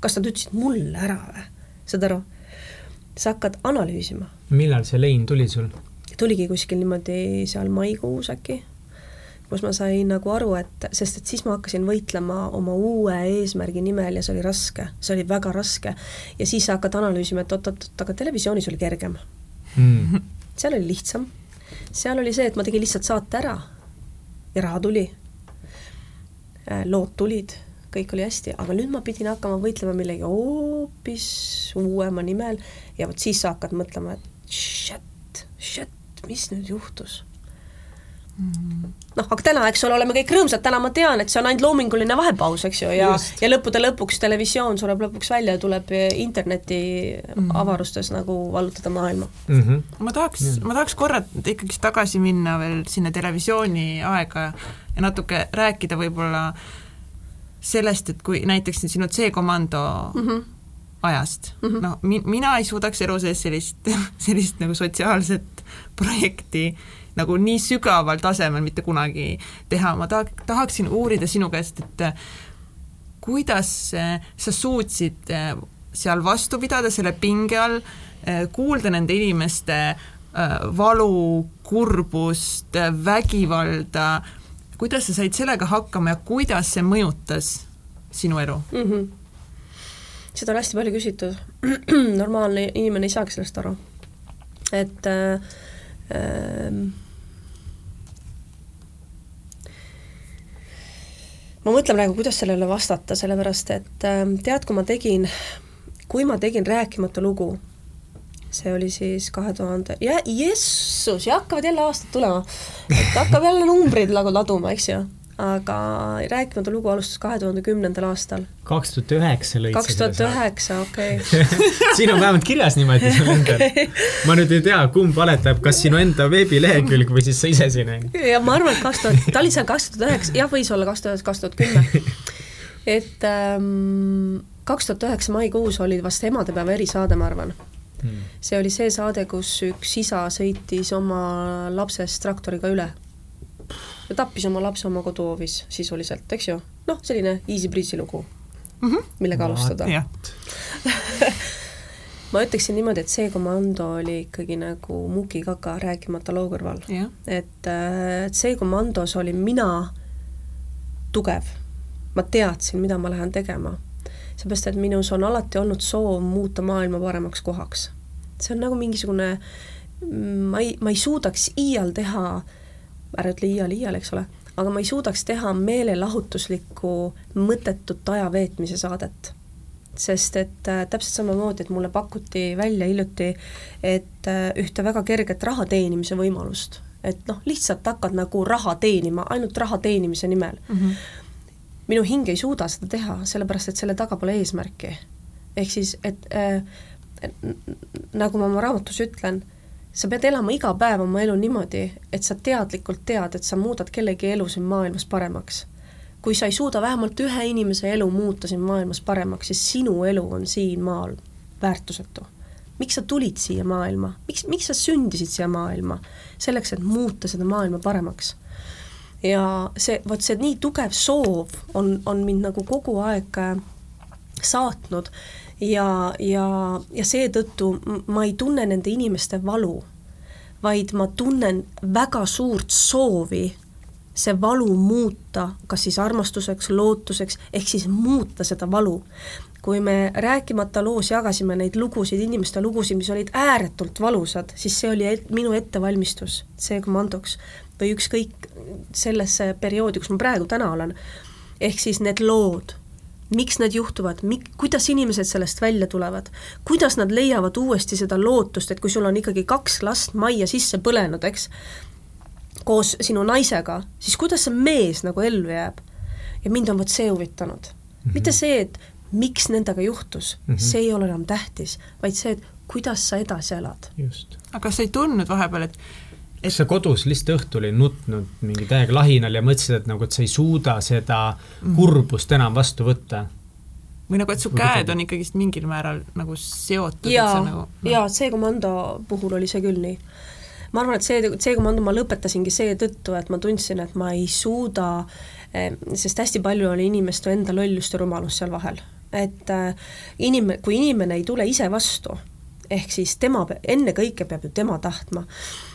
kas nad ütlesid mulle ära või? saad aru? sa hakkad analüüsima. millal see lein tuli sul? Tuligi kuskil niimoodi seal maikuus äkki, kus ma sain nagu aru, et, sest et siis ma hakkasin võitlema oma uue eesmärgi nimel ja see oli raske, see oli väga raske. ja siis sa hakkad analüüsima, et oot-oot-oot, aga televisioonis oli kergem mm.. seal oli lihtsam. seal oli see, et ma tegin lihtsalt saate ära ja raha tuli. lood tulid, kõik oli hästi, aga nüüd ma pidin hakkama võitlema millegi hoopis uuema nimel ja vot siis sa hakkad mõtlema, et shit, shit, mis nüüd juhtus noh, aga täna, eks ole, oleme kõik rõõmsad, täna ma tean, et see on ainult loominguline vahepaus, eks ju, ja Just. ja lõppude lõpuks televisioon sureb lõpuks välja ja tuleb interneti mm -hmm. avarustes nagu vallutada maailma mm. -hmm. ma tahaks, ma tahaks korra ikkagi tagasi minna veel sinna televisiooni aega ja natuke rääkida võib-olla sellest, et kui näiteks sinu C-komando mm -hmm ajast mm -hmm., no mi-, mina ei suudaks elu sees sellist, [LAUGHS] sellist nagu sotsiaalset projekti nagu nii sügaval tasemel mitte kunagi teha, ma taha, tahaksin uurida sinu käest, et kuidas sa suutsid eh, seal vastu pidada selle pinge all, eh, kuulda nende inimeste eh, valu, kurbust, vägivalda, kuidas sa said sellega hakkama ja kuidas see mõjutas sinu elu mm? -hmm. seda on hästi palju küsitud. [CLEARS THROAT] normaalne inimene ei saagi sellest aru. Et äh, äh, ma mõtlen praegu, kuidas sellele vastata, sellepärast et ähm, tead, kui ma tegin, kui ma tegin Rääkimata lugu, see oli siis kahe tuhande, ja jessus, ja hakkavad jälle aastad tulema, et hakkab jälle numbrid nagu laduma, eks ju aga rääkimata lugu alustas kahe tuhande kümnendal aastal. kaks tuhat üheksa lõid kaks tuhat üheksa, okei. [LAUGHS] siin on vähemalt kirjas niimoodi sul [LAUGHS] endal. ma nüüd ei tea, kumb valetab, kas sinu enda veebilehekülg või siis sa ise siin. ja ma arvan, et kaks tuhat, ta oli seal kaks tuhat üheksa, jah, võis olla kaks tuhat, kaks tuhat kümme. [LAUGHS] et ähm, kaks tuhat üheksa maikuus oli vast emadepäeva erisaade, ma arvan hmm.. see oli see saade, kus üks isa sõitis oma lapsest traktoriga üle ja tappis oma lapse oma koduhoovis sisuliselt, eks ju. noh, selline easy breezy lugu mm, -hmm. millega alustada [LAUGHS] ma ütleksin niimoodi, et see komando oli ikkagi nagu mukikaka, rääkimata loo kõrval. et, äh, et see komandos olin mina tugev. ma teadsin, mida ma lähen tegema. seepärast, et minus on alati olnud soov muuta maailma paremaks kohaks. see on nagu mingisugune, ma ei, ma ei suudaks iial teha äh, ära ütle iial, iial, eks ole, aga ma ei suudaks teha meelelahutuslikku mõttetut aja veetmise saadet. sest et äh, täpselt samamoodi, et mulle pakuti välja hiljuti, et äh, ühte väga kerget raha teenimise võimalust, et noh, lihtsalt hakkad nagu raha teenima, ainult raha teenimise nimel mm. -hmm. minu hing ei suuda seda teha, sellepärast et selle taga pole eesmärki. ehk siis, et äh, nagu ma oma raamatus ütlen sa pead elama iga päev oma elu niimoodi, et sa teadlikult tead, et sa muudad kellegi elu siin maailmas paremaks. kui sa ei suuda vähemalt ühe inimese elu muuta siin maailmas paremaks, siis sinu elu on siin maal väärtusetu. miks sa tulid siia maailma, miks, miks sa sündisid siia maailma? selleks, et muuta seda maailma paremaks. ja see, vot see nii tugev soov on, on mind nagu kogu aeg äh, saatnud ja, ja, ja seetõttu ma ei tunne nende inimeste valu, vaid ma tunnen väga suurt soovi see valu muuta, kas siis armastuseks, lootuseks, ehk siis muuta seda valu. kui me rääkimata loos jagasime neid lugusid, inimeste lugusid, mis olid ääretult valusad, siis see oli et, minu ettevalmistus C-komandoks või ükskõik sellesse perioodi, kus ma praegu täna olen. ehk siis need lood miks need juhtuvad, mik-, kuidas inimesed sellest välja tulevad, kuidas nad leiavad uuesti seda lootust, et kui sul on ikkagi kaks last majja sisse põlenud, eks, koos sinu naisega, siis kuidas see mees nagu ellu jääb? ja mind on vot see huvitanud mm. -hmm. mitte see, et miks nendega juhtus mm, -hmm. see ei ole enam tähtis, vaid see, et kuidas sa edasi elad. aga kas sa ei tundnud vahepeal, et kas sa kodus lihtsalt õhtul ei nutnud mingi täiega lahinal ja mõtlesid, et nagu, et sa ei suuda seda mhm. kurbust enam vastu võtta? või nagu, et su käed on ikkagist mingil määral nagu seotud? jaa, nagu, no. jaa, see komando puhul oli see küll nii. ma arvan, et see, see komando ma lõpetasingi seetõttu, et ma tundsin, et ma ei suuda, sest hästi palju oli inimeste enda lollust ja rumalust seal vahel. et äh, inim-, kui inimene ei tule ise vastu, ehk siis tema, ennekõike peab ju tema tahtma.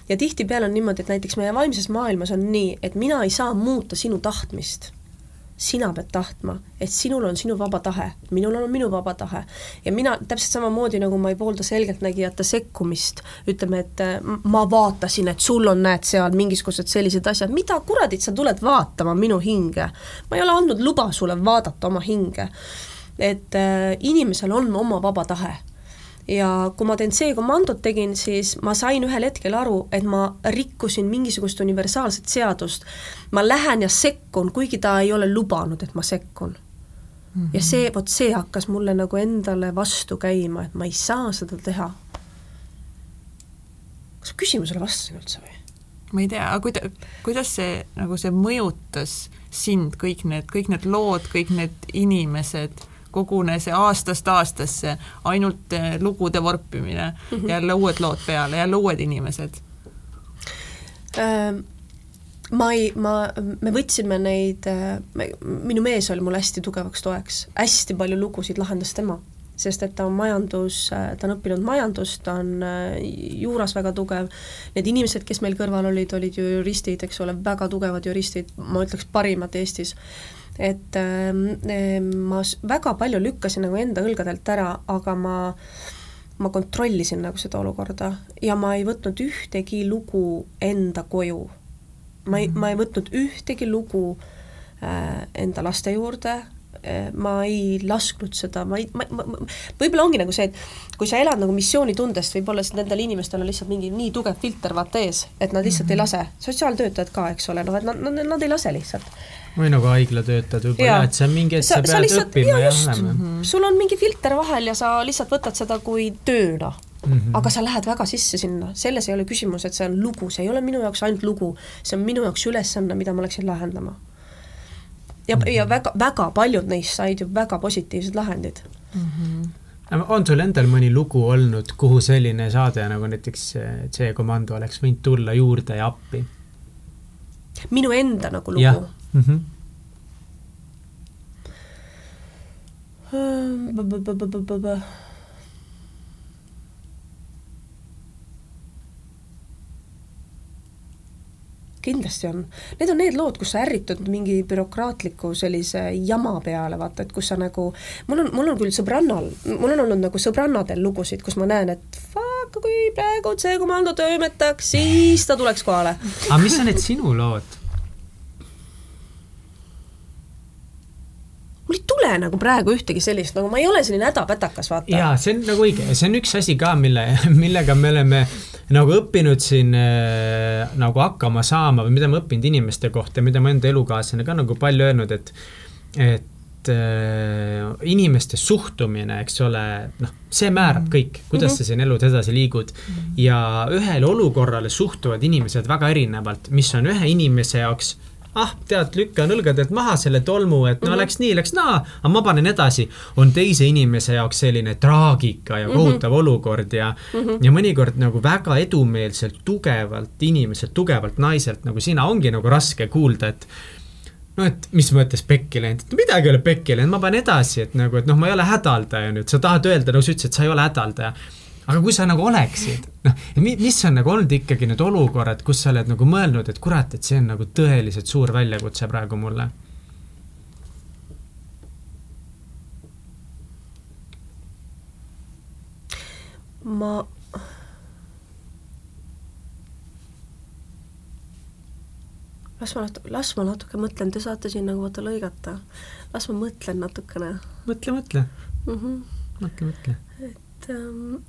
Ja tihtipeale on niimoodi, et näiteks meie vaimses maailmas on nii, et mina ei saa muuta sinu tahtmist sina pead tahtma, et sinul on sinu vaba tahe, minul on minu vaba tahe. ja mina täpselt samamoodi, nagu ma ei poolda selgeltnägijate sekkumist, ütleme, et äh, ma vaatasin, et sul on, näed, seal mingisugused sellised asjad, mida kuradit sa tuled vaatama minu hinge? ma ei ole andnud luba sulle vaadata oma hinge. et äh, inimesel on oma vaba tahe ja kui ma C-komandot tegin, siis ma sain ühel hetkel aru, et ma rikkusin mingisugust universaalset seadust. ma lähen ja sekkun, kuigi ta ei ole lubanud, et ma sekkun mm. -hmm. ja see, vot see hakkas mulle nagu endale vastu käima, et ma ei saa seda teha. kas ma küsimusele vastasin üldse või? ma ei tea, aga kuida-, kuidas see, nagu see mõjutas sind, kõik need, kõik need lood, kõik need inimesed kogune see aastast aastasse ainult eh, lugude vorpimine mm, -hmm. jälle uued lood peale, jälle uued inimesed. Ähm ma ei, ma, me võtsime neid, äh, minu mees oli mul hästi tugevaks toeks, hästi palju lugusid lahendas tema, sest et ta on majandus, äh, ta on õppinud majandust, ta on äh, juuras väga tugev, need inimesed, kes meil kõrval olid, olid ju juristid, eks ole, väga tugevad juristid, ma ütleks parimad Eestis et äh, ma väga palju lükkasin nagu enda õlgadelt ära, aga ma ma kontrollisin nagu seda olukorda ja ma ei võtnud ühtegi lugu enda koju. ma ei, ma ei võtnud ühtegi lugu äh, enda laste juurde äh,, ma ei lasknud seda, ma ei, ma, ma, ma, võib-olla ongi nagu see, et kui sa elad nagu missioonitundest, võib-olla nendel inimestel on lihtsalt mingi nii tugev filter vaata ees, et nad lihtsalt mm -hmm. ei lase, sotsiaaltöötajad ka, eks ole, noh et nad, nad, nad ei lase lihtsalt või nagu haiglatöötajad võib-olla, et see on mingi, et sa, sa pead lihtsalt, õppima ja, olema. -hmm. sul on mingi filter vahel ja sa lihtsalt võtad seda kui tööna mm. -hmm. aga sa lähed väga sisse sinna, selles ei ole küsimus, et see on lugu, see ei ole minu jaoks ainult lugu, see on minu jaoks ülesanne, mida ma läksin lahendama. ja mm, -hmm. ja väga, väga paljud neist said ju väga positiivsed lahendid mm. -hmm on sul endal mõni lugu olnud, kuhu selline saade nagu näiteks C-komando oleks võinud tulla juurde ja appi? minu enda nagu lugu? -hmm. kindlasti on. Need on need lood, kus sa ärritud mingi bürokraatliku sellise jama peale, vaata, et kus sa nagu, mul on, mul on küll sõbrannal, mul on olnud nagu sõbrannadel lugusid, kus ma näen, et fuck, kui praegu see komando toimetaks, siis ta tuleks kohale. aga mis on need sinu lood? Mul ei tule nagu praegu ühtegi sellist, nagu ma ei ole selline hädapätakas, vaata. jaa, see on nagu õige, see on üks asi ka, mille, [LAUGHS] millega me oleme nagu õppinud siin äh, nagu hakkama saama või mida ma õppinud inimeste kohta, mida mu enda elukaaslane ka nagu palju öelnud, et, et äh, inimeste suhtumine, eks ole, noh, see määrab kõik, kuidas mm -hmm. sa siin elus edasi liigud mm. -hmm. ja ühele olukorrale suhtuvad inimesed väga erinevalt, mis on ühe inimese jaoks ah, tead, lükkan õlgadelt maha selle tolmu, et no mm -hmm. läks nii, läks naa, aga ma panen edasi, on teise inimese jaoks selline traagika ja mhm. kohutav mm -hmm. olukord ja mm, -hmm. ja mõnikord nagu väga edumeelselt, tugevalt inimeselt, tugevalt naiselt nagu sina ongi nagu raske kuulda, et noh, et mis mõttes pekki läinud, et midagi ei ole pekki läinud, ma panen edasi, et nagu, et noh, ma ei ole hädaldaja nüüd, sa tahad öelda, nagu sa ütlesid, et sa ei ole hädaldaja aga kui sa nagu oleksid, noh, mis on nagu olnud ikkagi need olukorrad, kus sa oled nagu mõelnud, et kurat, et see on nagu tõeliselt suur väljakutse praegu mulle? ma las ma natuke, las ma natuke mõtlen, te saate siin nagu vaata lõigata. las ma mõtlen natukene. mõtle, mõtle mm. -hmm. mõtle, mõtle. et ähm,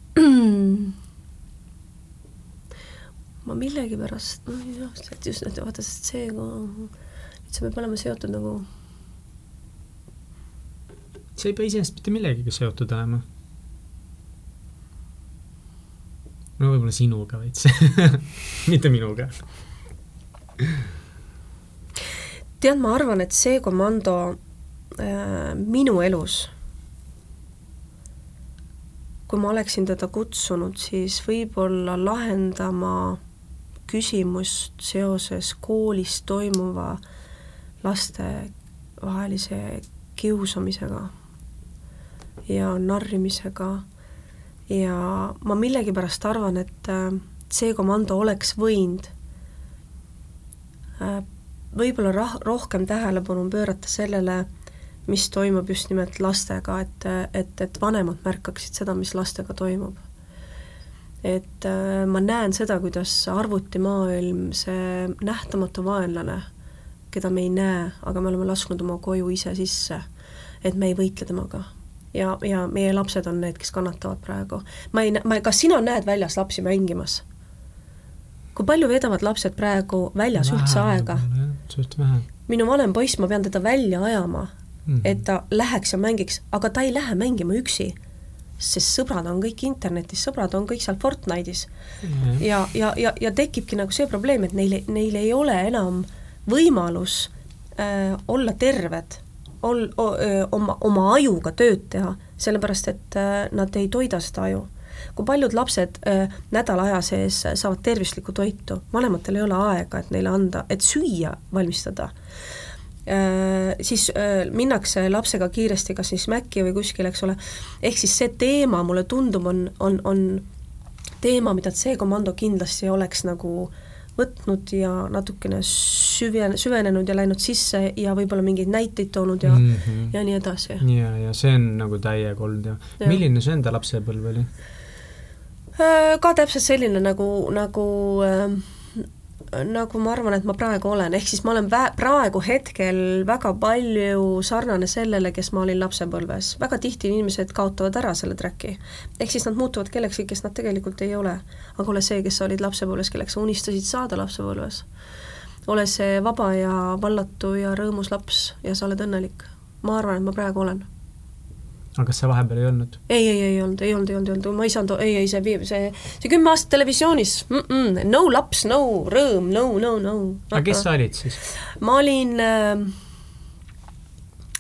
ma millegipärast, noh jah, et just, et vaata, sest see, nüüd see peab olema seotud nagu see ei pea iseenesest mitte millegagi seotud olema. no võib-olla sinuga veits [LAUGHS] mitte minuga. tead, ma arvan, et see komando äh, minu elus kui ma oleksin teda kutsunud, siis võib-olla lahendama küsimust seoses koolis toimuva lastevahelise kiusamisega ja narrimisega. Ja ma millegipärast arvan, et äh, see komando oleks võinud äh, võib-olla rah-, rohkem tähelepanu pöörata sellele, mis toimub just nimelt lastega, et, et, et vanemad märkaksid seda, mis lastega toimub. et äh, ma näen seda, kuidas arvutimaailm, see nähtamatu vaenlane, keda me ei näe, aga me oleme lasknud oma koju ise sisse, et me ei võitle temaga ja, ja meie lapsed on need, kes kannatavad praegu. ma ei, ma, kas sina näed väljas lapsi mängimas? kui palju veedavad lapsed praegu väljas vähe, üldse aega? suht vähe. minu vanem poiss, ma pean teda välja ajama mm, -hmm. et ta läheks ja mängiks, aga ta ei lähe mängima üksi. sest sõbrad on kõik internetis, sõbrad on kõik seal Fortnite'is mm. -hmm. ja, ja, ja, ja tekibki nagu see probleem, et neil, neil ei ole enam võimalus äh, olla terved, ol-, oma, oma ajuga tööd teha, sellepärast et äh, nad ei toida seda aju kui paljud lapsed äh, nädala aja sees saavad tervislikku toitu, vanematel ei ole aega, et neile anda, et süüa valmistada siis äh, minnakse lapsega kiiresti kas siis Maci või kuskile, eks ole, ehk siis see teema, mulle tundub, on, on, on teema, mida C-komando kindlasti oleks nagu võtnud ja natukene süven-, süvenenud ja läinud sisse ja võib-olla mingeid näiteid toonud ja mm, -hmm. ja nii edasi. ja, ja see on nagu täiega olnud ja, ja. milline su enda lapsepõlv oli? Äh, ka täpselt selline nagu, nagu äh, nagu ma arvan, et ma praegu olen, ehk siis ma olen vä-, praegu hetkel väga palju sarnane sellele, kes ma olin lapsepõlves. väga tihti inimesed kaotavad ära selle track'i. ehk siis nad muutuvad kellekski, kes nad tegelikult ei ole. aga ole see, kes sa olid lapsepõlves, kelleks sa unistasid saada lapsepõlves. ole see vaba ja vallatu ja rõõmus laps ja sa oled õnnelik. ma arvan, et ma praegu olen aga kas sa vahepeal ei olnud? ei, ei, ei olnud, ei olnud, ei olnud, ei olnud, ma ei saanud, ei, ei see, see, see kümme aastat televisioonis mm, -mm, no laps, no rõõm, no, no, no. aga kes sa olid siis? ma olin äh,,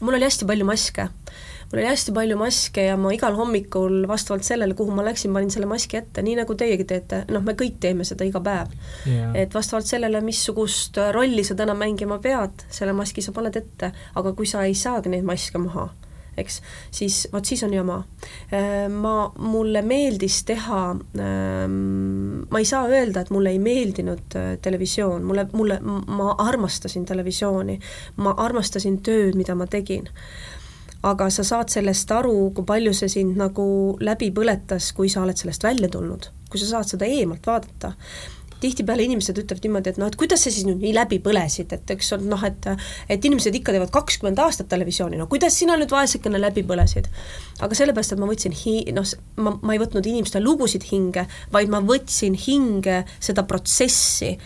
mul oli hästi palju maske. mul oli hästi palju maske ja ma igal hommikul vastavalt sellele, kuhu ma läksin, panin selle maski ette, nii nagu teiegi teete, noh, me kõik teeme seda iga päev yeah.. et vastavalt sellele, missugust rolli sa täna mängima pead, selle maski sa paned ette, aga kui sa ei saagi neid maske maha eks, siis vot siis on jama. Äh, ma, mulle meeldis teha, ähm, ma ei saa öelda, et mulle ei meeldinud äh, televisioon, mulle, mulle, ma armastasin televisiooni, ma armastasin tööd, mida ma tegin. Aga sa saad sellest aru, kui palju see sind nagu läbi põletas, kui sa oled sellest välja tulnud, kui sa saad seda eemalt vaadata tihtipeale inimesed ütlevad niimoodi, et noh, et kuidas sa siis nüüd nii läbi põlesid, et eks on noh, et et inimesed ikka teevad kakskümmend aastat televisiooni, no kuidas sina nüüd vaesekene läbi põlesid? aga sellepärast, et ma võtsin hi-, noh, ma, ma ei võtnud inimeste lugusid hinge, vaid ma võtsin hinge seda protsessi.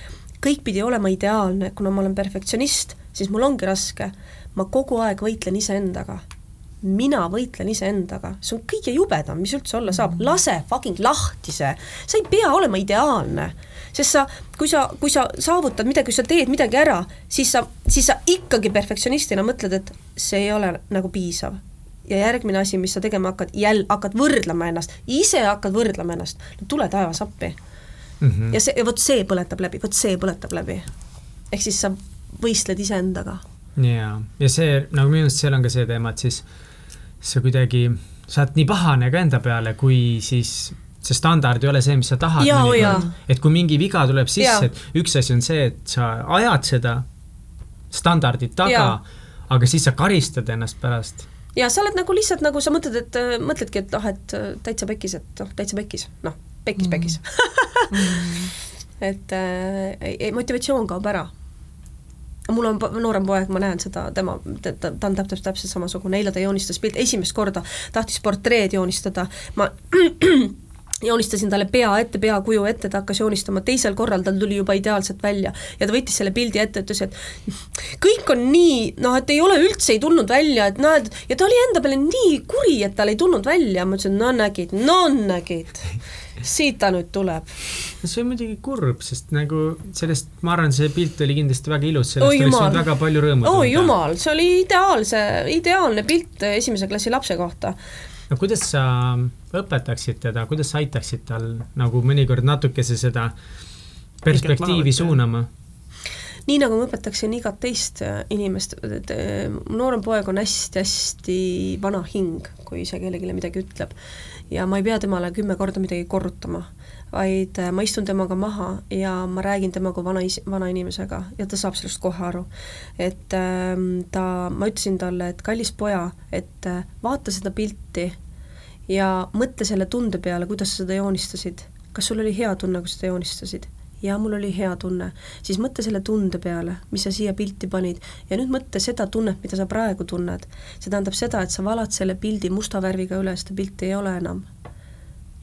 kõik pidi olema ideaalne, kuna ma olen perfektsionist, siis mul ongi raske. ma kogu aeg võitlen iseendaga mina võitlen iseendaga, see on kõige jubedam, mis üldse olla saab, lase fucking lahti see, sa ei pea olema ideaalne sest sa, kui sa, kui sa saavutad midagi, kui sa teed midagi ära, siis sa, siis sa ikkagi perfektsionistina mõtled, et see ei ole nagu piisav. ja järgmine asi, mis sa tegema hakkad, jälle hakkad võrdlema ennast, ise hakkad võrdlema ennast, no tule taevas appi mm. -hmm. ja see, vot see põletab läbi, vot see põletab läbi. ehk siis sa võistled iseendaga. jaa, ja see, nagu minu arust seal on ka see teema, et siis sa kuidagi, sa oled nii pahane ka enda peale, kui siis see standard ei ole see, mis sa tahad. et kui mingi viga tuleb sisse, et üks asi on see, et sa ajad seda standardit taga, aga siis sa karistad ennast pärast. ja sa oled nagu lihtsalt nagu sa mõtled, et äh, mõtledki, et noh, et äh, täitsa pekkis, et noh, täitsa pekkis, noh, pekkis, pekkis. Mm. [LAUGHS] et äh, motivatsioon kaob ära mul on noorem poeg, ma näen seda, tema, ta, ta on täpselt, täpselt samasugune, eile ta joonistas pilti, esimest korda tahtis portreed joonistada, ma [CLEARS THROAT] joonistasin talle pea ette, peakuju ette, ta hakkas joonistama, teisel korral tal tuli juba ideaalselt välja ja ta võttis selle pildi ette, ütles, et kõik on nii, noh, et ei ole üldse, ei tulnud välja, et näed, ja ta oli enda peale nii kuri, et tal ei tulnud välja, ma ütlesin, no nägid, no nägid, [LAUGHS] siit ta nüüd tuleb. see on muidugi kurb, sest nagu sellest, ma arvan, see pilt oli kindlasti väga ilus, sellest oh, oleks võinud väga palju rõõmu oi jumal, see oli ideaalse, ideaalne pilt esimese klassi lapse kohta no kuidas sa õpetaksid teda, kuidas sa aitaksid tal nagu mõnikord natukese seda perspektiivi suunama nii nagu ma õpetaksin igat teist äh, inimest, et äh, noorem poeg on hästi-hästi vana hing, kui see kellelegi midagi ütleb. Ja ma ei pea temale kümme korda midagi korrutama, vaid äh, ma istun temaga maha ja ma räägin temaga vana is-, vana inimesega ja ta saab sellest kohe aru. et ähm, ta, ma ütlesin talle, et kallis poja, et vaata seda pilti ja mõtle selle tunde peale, kuidas sa seda joonistasid. kas sul oli hea tunne, kui sa seda joonistasid? Ja mul oli hea tunne, siis mõtle selle tunde peale, mis sa siia pilti panid ja nüüd mõtle seda tunnet, mida sa praegu tunned. see tähendab seda, et sa valad selle pildi musta värviga üle, seda pilti ei ole enam.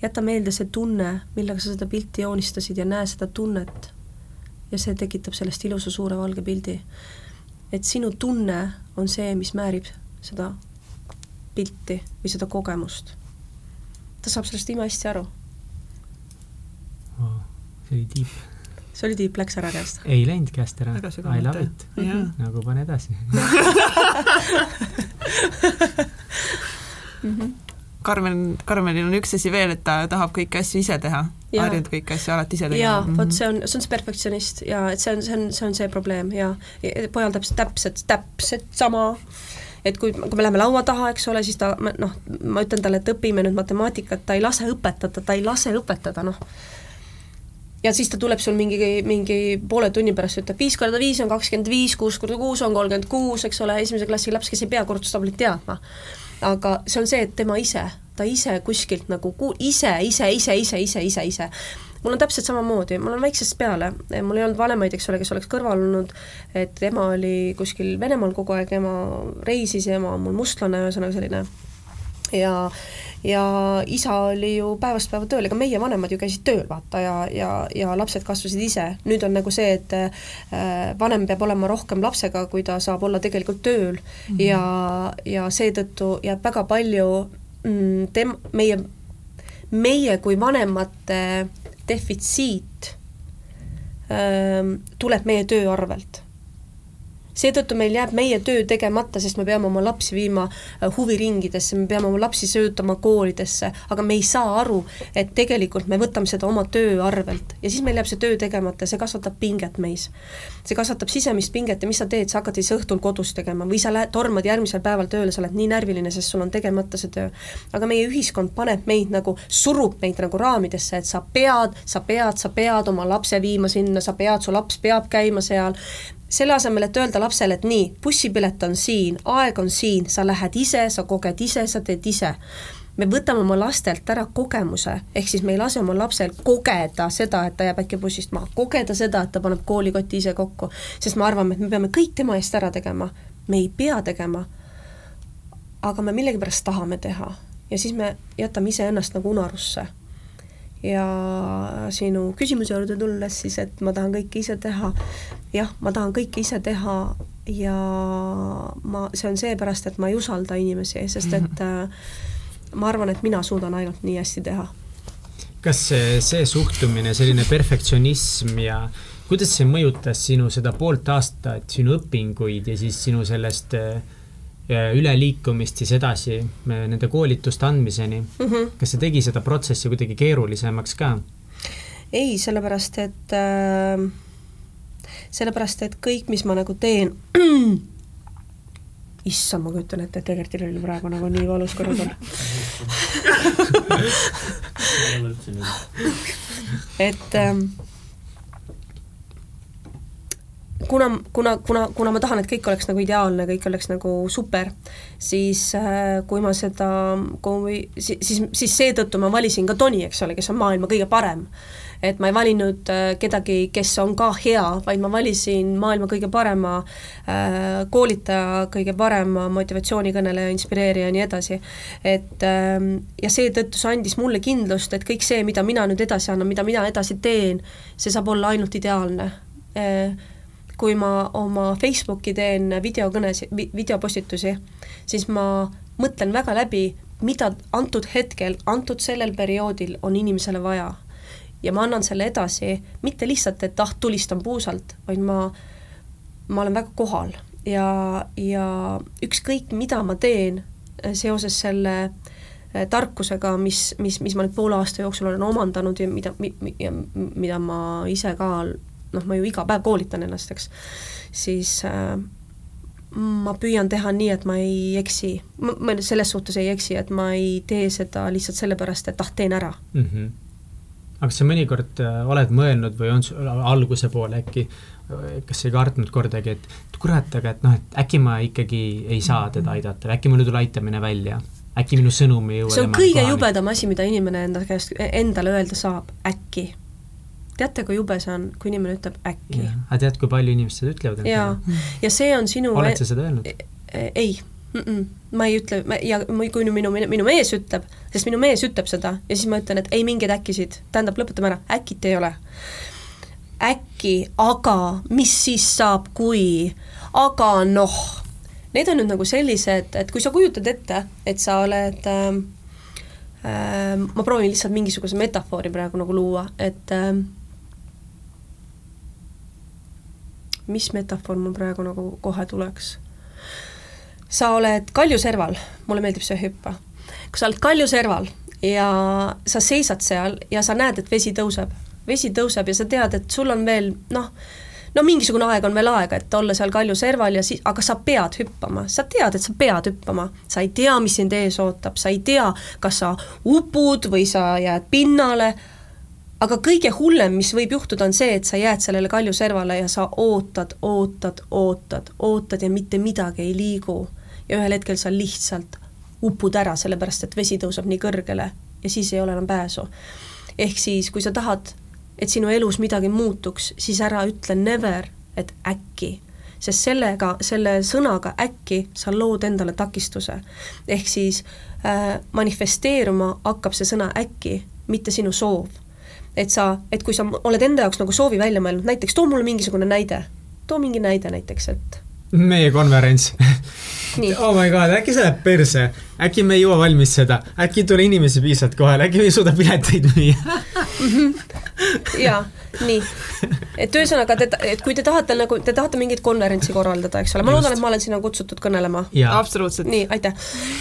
jäta meelde see tunne, millega sa seda pilti joonistasid ja näe seda tunnet. ja see tekitab sellest ilusa suure valge pildi. et sinu tunne on see, mis määrib seda pilti või seda kogemust. ta saab sellest imehästi aru see oli tiip. see oli tiip, läks ära käest? ei läinud käest ära. I love it. nagu pane edasi [LAUGHS] Karmen, Karmenil on üks asi veel, et ta tahab kõiki asju ise teha, harjunud kõiki asju alati ise tegema. jaa, vot see on, see on see perfektsionist ja et see on, see on, see on see probleem ja, ja pojal täpselt, täpselt, täpselt sama et kui, kui me läheme laua taha, eks ole, siis ta noh, ma ütlen talle, et õpime nüüd matemaatikat, ta ei lase õpetada, ta ei lase õpetada, noh ja siis ta tuleb sul mingi, mingi poole tunni pärast, ütleb viis korda viis on kakskümmend viis, kuus korda kuus on kolmkümmend kuus, eks ole, esimese klassi laps, kes ei pea korrutustablit teadma. aga see on see, et tema ise, ta ise kuskilt nagu ku-, ise, ise, ise, ise, ise, ise, ise mul on täpselt samamoodi, mul on väiksest peale, mul ei olnud vanemaid, eks ole, kes oleks kõrval olnud, et ema oli kuskil Venemaal kogu aeg, ema reisis ja ema on mul mustlane, ühesõnaga selline ja ja isa oli ju päevast päeva tööl, ega meie vanemad ju käisid tööl, vaata, ja, ja, ja lapsed kasvasid ise. nüüd on nagu see, et äh, vanem peab olema rohkem lapsega, kui ta saab olla tegelikult tööl mm -hmm. ja, ja seetõttu jääb väga palju mm, tem-, meie, meie kui vanemate defitsiit ähm, tuleb meie töö arvelt seetõttu meil jääb meie töö tegemata, sest me peame oma lapsi viima äh, huviringidesse, me peame oma lapsi söötama koolidesse, aga me ei saa aru, et tegelikult me võtame seda oma töö arvelt. Ja siis meil jääb see töö tegemata. Ja see kasvatab pinget meis. see kasvatab sisemist pinget. Ja mis sa teed, sa hakkad siis õhtul kodus tegema. Või sa lähed, tormad järgmisel päeval tööle, sa oled nii närviline, sest sul on tegemata see töö. aga meie ühiskond paneb meid nagu, surub meid nagu raamidesse, et sa pead, sa pead, sa pead oma lapse viima sinna, sa pead, su laps peab käima seal, selle asemel, et öelda lapsele, et nii, bussipilet on siin, aeg on siin, sa lähed ise, sa koged ise, sa teed ise. me võtame oma lastelt ära kogemuse, ehk siis me ei lase oma lapsel kogeda seda, et ta jääb äkki bussist maha, kogeda seda, et ta paneb koolikoti ise kokku, sest me arvame, et me peame kõik tema eest ära tegema. me ei pea tegema, aga me millegipärast tahame teha ja siis me jätame iseennast nagu unarusse ja sinu küsimuse juurde tulles siis, et ma tahan kõike ise teha, jah, ma tahan kõike ise teha ja ma, see on seepärast, et ma ei usalda inimesi, sest et äh, ma arvan, et mina suudan ainult nii hästi teha. kas see, see suhtumine, selline perfektsionism ja kuidas see mõjutas sinu seda poolt aastat, sinu õpinguid ja siis sinu sellest äh, üleliikumist siis edasi nende koolituste andmiseni mm. -hmm. kas see tegi seda protsessi kuidagi keerulisemaks ka? ei, sellepärast et äh, sellepärast, et kõik, mis ma nagu teen [CLEARS THROAT] issand, ma kujutan ette, et Egertil oli praegu nagu nii valus kõrval [LAUGHS] [LAUGHS] et ähm, kuna, kuna, kuna, kuna ma tahan, et kõik oleks nagu ideaalne, kõik oleks nagu super, siis äh, kui ma seda, kui siis, siis, siis seetõttu ma valisin ka Toni, eks ole, kes on maailma kõige parem. et ma ei valinud äh, kedagi, kes on ka hea, vaid ma valisin maailma kõige parema äh, koolitaja, kõige parema motivatsioonikõneleja, inspireerija ja nii edasi. et ähm, ja seetõttu see andis mulle kindlust, et kõik see, mida mina nüüd edasi annan, mida mina edasi teen, see saab olla ainult ideaalne kui ma oma Facebooki teen videokõnesid, videopostitusi, siis ma mõtlen väga läbi, mida antud hetkel, antud sellel perioodil on inimesele vaja. ja ma annan selle edasi, mitte lihtsalt, et ah, tulistan puusalt, vaid ma, ma olen väga kohal ja, ja ükskõik, mida ma teen seoses selle eh, tarkusega, mis, mis, mis ma nüüd poole aasta jooksul olen omandanud ja mida, ja mida ma ise ka noh, ma ju iga päev koolitan ennast, eks, siis äh, ma püüan teha nii, et ma ei eksi, ma selles suhtes ei eksi, et ma ei tee seda lihtsalt sellepärast, et ah, teen ära mm. -hmm. aga kas sa mõnikord äh, oled mõelnud või on sul alguse poole äkki, kas sa ei kartnud kordagi, et kurat, aga et noh, et äkki ma ikkagi ei saa teda aidata või äkki mul ei tule aitamine välja, äkki minu sõnum ei jõua see on kõige kohani. jubedam asi, mida inimene enda käest, endale öelda saab, äkki teate, kui jube see on, kui inimene ütleb äkki. aga tead, kui palju inimesed seda ütlevad? jaa, ja see on sinu oled sa seda öelnud? E-, e-, ei mm, -mm, ma ei ütle, ja kui minu, minu, mees ütleb, sest minu mees ütleb seda ja siis ma ütlen, et ei mingeid äkkisid, tähendab, lõpetame ära, äkit ei ole. äkki, aga mis siis saab, kui, aga noh, need on nüüd nagu sellised, et kui sa kujutad ette, et sa oled äh, ma proovin lihtsalt mingisuguse metafoori praegu nagu luua, et äh, mis metafoor mul praegu nagu kohe tuleks? sa oled kaljuserval, mulle meeldib see hüppa. kui sa oled kaljuserval ja sa seisad seal ja sa näed, et vesi tõuseb, vesi tõuseb ja sa tead, et sul on veel noh, no mingisugune aeg on veel aega, et olla seal kaljuserval ja siis, aga sa pead hüppama, sa tead, et sa pead hüppama, sa ei tea, mis sind ees ootab, sa ei tea, kas sa upud või sa jääd pinnale aga kõige hullem, mis võib juhtuda, on see, et sa jääd sellele kaljuservale ja sa ootad, ootad, ootad, ootad ja mitte midagi ei liigu. ja ühel hetkel sa lihtsalt upud ära, sellepärast et vesi tõuseb nii kõrgele ja siis ei ole enam pääsu. ehk siis, kui sa tahad, et sinu elus midagi muutuks, siis ära ütle never, et äkki sest sellega, selle sõnaga äkki sa lood endale takistuse. ehk siis äh, manifesteeruma hakkab see sõna äkki, mitte sinu soov et sa, et kui sa oled enda jaoks nagu soovi välja mõelnud, näiteks too mulle mingisugune näide, too mingi näide näiteks, et meie konverents. Oh my god, äkki see läheb perse, äkki me ei jõua valmis seda, äkki ei tule inimesi piisavalt kohale, äkki me ei suuda pileteid müüa [LAUGHS] jaa, nii. et ühesõnaga, te, et kui te tahate nagu, te tahate mingit konverentsi korraldada, eks ole, ma loodan, et ma olen sinna kutsutud kõnelema. absoluutselt. nii, aitäh,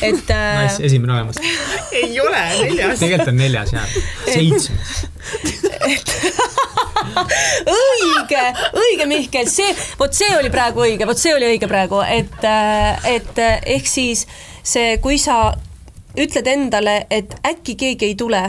et äh.... nice, esimene olemas [LAUGHS] ei ole, neljas. tegelikult on neljas, jaa. seitsmes [LAUGHS] õige, õige, Mihkel, see, vot see oli praegu õige, vot see oli õige praegu, et, äh, et äh, ehk siis see, kui sa ütled endale, et äkki keegi ei tule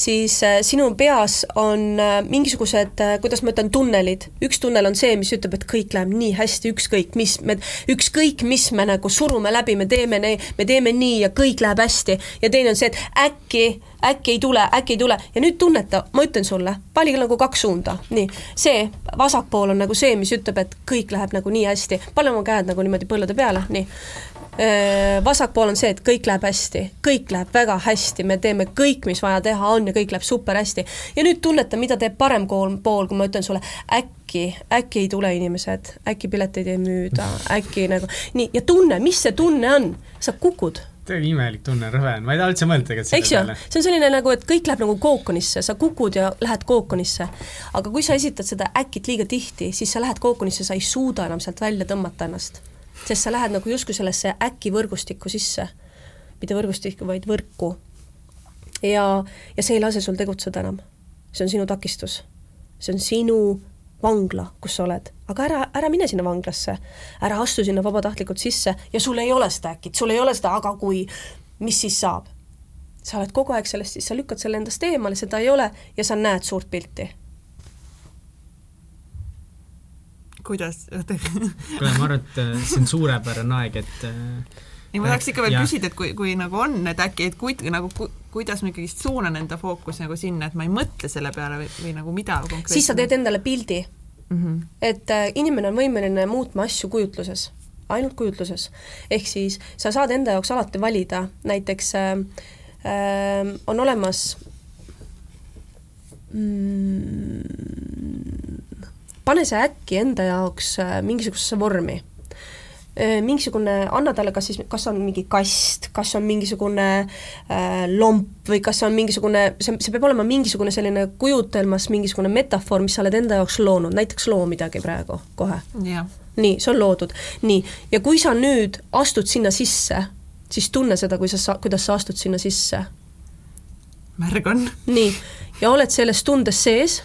siis äh, sinu peas on äh, mingisugused, äh, kuidas ma ütlen, tunnelid. üks tunnel on see, mis ütleb, et kõik läheb nii hästi, ükskõik mis me, ükskõik mis me nagu surume läbi, me teeme, me teeme nii ja kõik läheb hästi. ja teine on see, et äkki, äkki ei tule, äkki ei tule ja nüüd tunneta, ma ütlen sulle, valige nagu kaks suunda, nii. see vasakpool on nagu see, mis ütleb, et kõik läheb nagu nii hästi, pane oma käed nagu niimoodi põllude peale, nii vasakpool on see, et kõik läheb hästi, kõik läheb väga hästi, me teeme kõik, mis vaja teha on ja kõik läheb super hästi. ja nüüd tunneta, mida teeb parem pool, pool, kui ma ütlen sulle, äkki, äkki ei tule inimesed, äkki pileteid ei müüda, äkki nagu nii, ja tunne, mis see tunne on, sa kukud. Täiega imelik tunne, rõve on, ma ei taha üldse mõelda tegelikult selle peale. see on selline nagu, et kõik läheb nagu kookonisse, sa kukud ja lähed kookonisse. aga kui sa esitad seda äkit liiga tihti, siis sa lähed kookonisse, sa ei suuda enam sealt välja tõmmata ennast sest sa lähed nagu justkui sellesse äkki võrgustikku sisse, mitte võrgustikku, vaid võrku. ja, ja see ei lase sul tegutseda enam. see on sinu takistus. see on sinu vangla, kus sa oled, aga ära, ära mine sinna vanglasse, ära astu sinna vabatahtlikult sisse ja sul ei ole seda äkit, sul ei ole seda aga kui, mis siis saab? sa oled kogu aeg sellest, siis sa lükkad selle endast eemale, seda ei ole ja sa näed suurt pilti kuidas kuule, ma arvan, et äh, see on suurepärane aeg, et äh, ei, ma tahaks ikka veel ja. küsida, et kui, kui nagu on, et äkki, et kuid, nagu ku, kuidas ma ikkagist suunan enda fookuse nagu sinna, et ma ei mõtle selle peale või, või nagu mida konkreetselt. siis sa teed endale pildi mm. -hmm. et äh, inimene on võimeline muutma asju kujutluses, ainult kujutluses. ehk siis sa saad enda jaoks alati valida, näiteks äh, äh, on olemas mm, pane see äkki enda jaoks äh, mingisugusesse vormi äh, mingisugune, anna talle kas siis, kas on mingi kast, kas on mingisugune äh, lomp või kas on mingisugune, see, see peab olema mingisugune selline kujutelmas mingisugune metafoor, mis sa oled enda jaoks loonud, näiteks loo midagi praegu kohe. nii, see on loodud. nii, ja kui sa nüüd astud sinna sisse siis tunne seda, kui sa sa-, kuidas sa astud sinna sisse. märg on. nii, ja oled selles tundes sees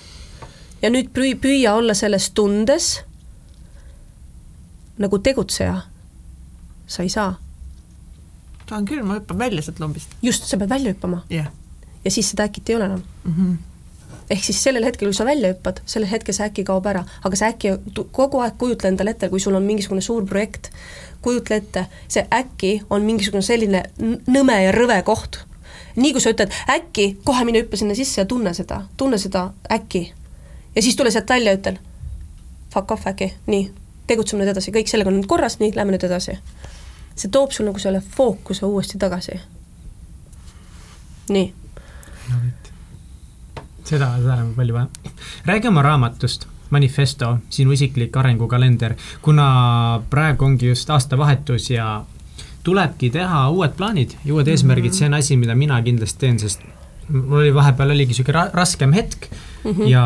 ja nüüd püü-, püüa olla selles tundes nagu tegutseja. sa ei saa. saan küll, ma hüppan välja sealt lombist. just, sa pead välja hüppama. yeah. ja siis seda äkit ei ole enam mm. -hmm ehk siis sellel hetkel, kui sa välja hüppad, sellel hetkel see äkki kaob ära, aga see äkki kogu aeg kujutle endale ette, kui sul on mingisugune suur projekt, kujutle ette, see äkki on mingisugune selline nõme ja rõve koht. nii kui sa ütled äkki, kohe mine hüppa sinna sisse ja tunne seda, tunne seda äkki. Ja siis tule sealt välja ja ütle fuck off äkki, nii, tegutseme nüüd edasi, kõik sellega on nüüd korras, nii, lähme nüüd edasi. see toob sul nagu selle fookuse uuesti tagasi. nii seda, seda on palju vaja. räägi oma raamatust, Manifesto, sinu isiklik arengukalender, kuna praegu ongi just aastavahetus ja tulebki teha uued plaanid ja uued eesmärgid mm, -hmm. see on asi, mida mina kindlasti teen, sest mul oli vahepeal oligi ra raskem hetk mm -hmm. ja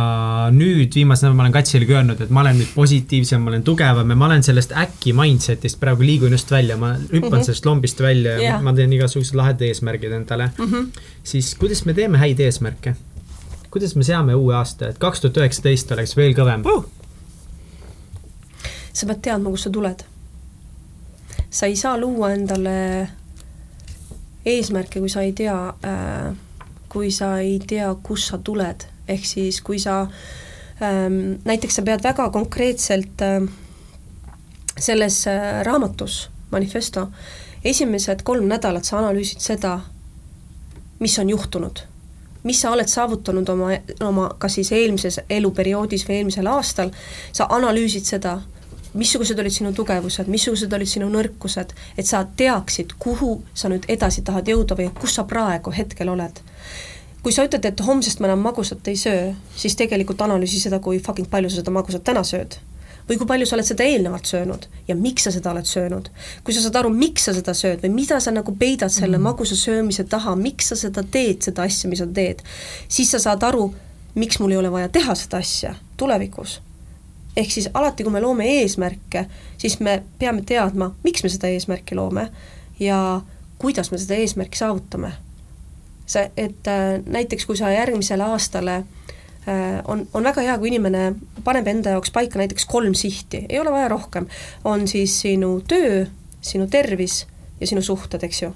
nüüd viimasel nädalal ma olen Katsilegi öelnud, et ma olen nüüd positiivsem, ma olen tugevam ja ma olen sellest äkki mindset'ist praegu liigun just välja, ma hüppan mm -hmm. sellest lombist välja ja yeah. ma teen igasugused lahedad eesmärgid endale mm. -hmm. siis kuidas me teeme häid eesmärke? kuidas me seame uue aasta, et kaks tuhat üheksateist oleks veel kõvem uh.? sa pead teadma, kust sa tuled. sa ei saa luua endale eesmärke, kui sa ei tea äh,, kui sa ei tea, kust sa tuled, ehk siis kui sa ähm, näiteks sa pead väga konkreetselt äh, selles äh, raamatus, manifesto, esimesed kolm nädalat sa analüüsid seda, mis on juhtunud mis sa oled saavutanud oma, oma kas siis eelmises eluperioodis või eelmisel aastal, sa analüüsid seda, missugused olid sinu tugevused, missugused olid sinu nõrkused, et sa teaksid, kuhu sa nüüd edasi tahad jõuda või kus sa praegu hetkel oled. Kui sa ütled, et homsest ma enam magusat ei söö, siis tegelikult analüüsi seda, kui fucking palju sa seda magusat täna sööd või kui palju sa oled seda eelnevalt söönud ja miks sa seda oled söönud. kui sa saad aru, miks sa seda sööd või mida sa nagu peidad selle mm. magusa söömise taha, miks sa seda teed, seda asja, mis sa teed, siis sa saad aru, miks mul ei ole vaja teha seda asja tulevikus. ehk siis alati, kui me loome eesmärke, siis me peame teadma, miks me seda eesmärki loome ja kuidas me seda eesmärki saavutame. See, et äh, näiteks kui sa järgmisele aastale äh, Äh, on, on väga hea, kui inimene paneb enda jaoks paika näiteks kolm sihti, ei ole vaja rohkem, on siis sinu töö, sinu tervis ja sinu suhted, eks ju.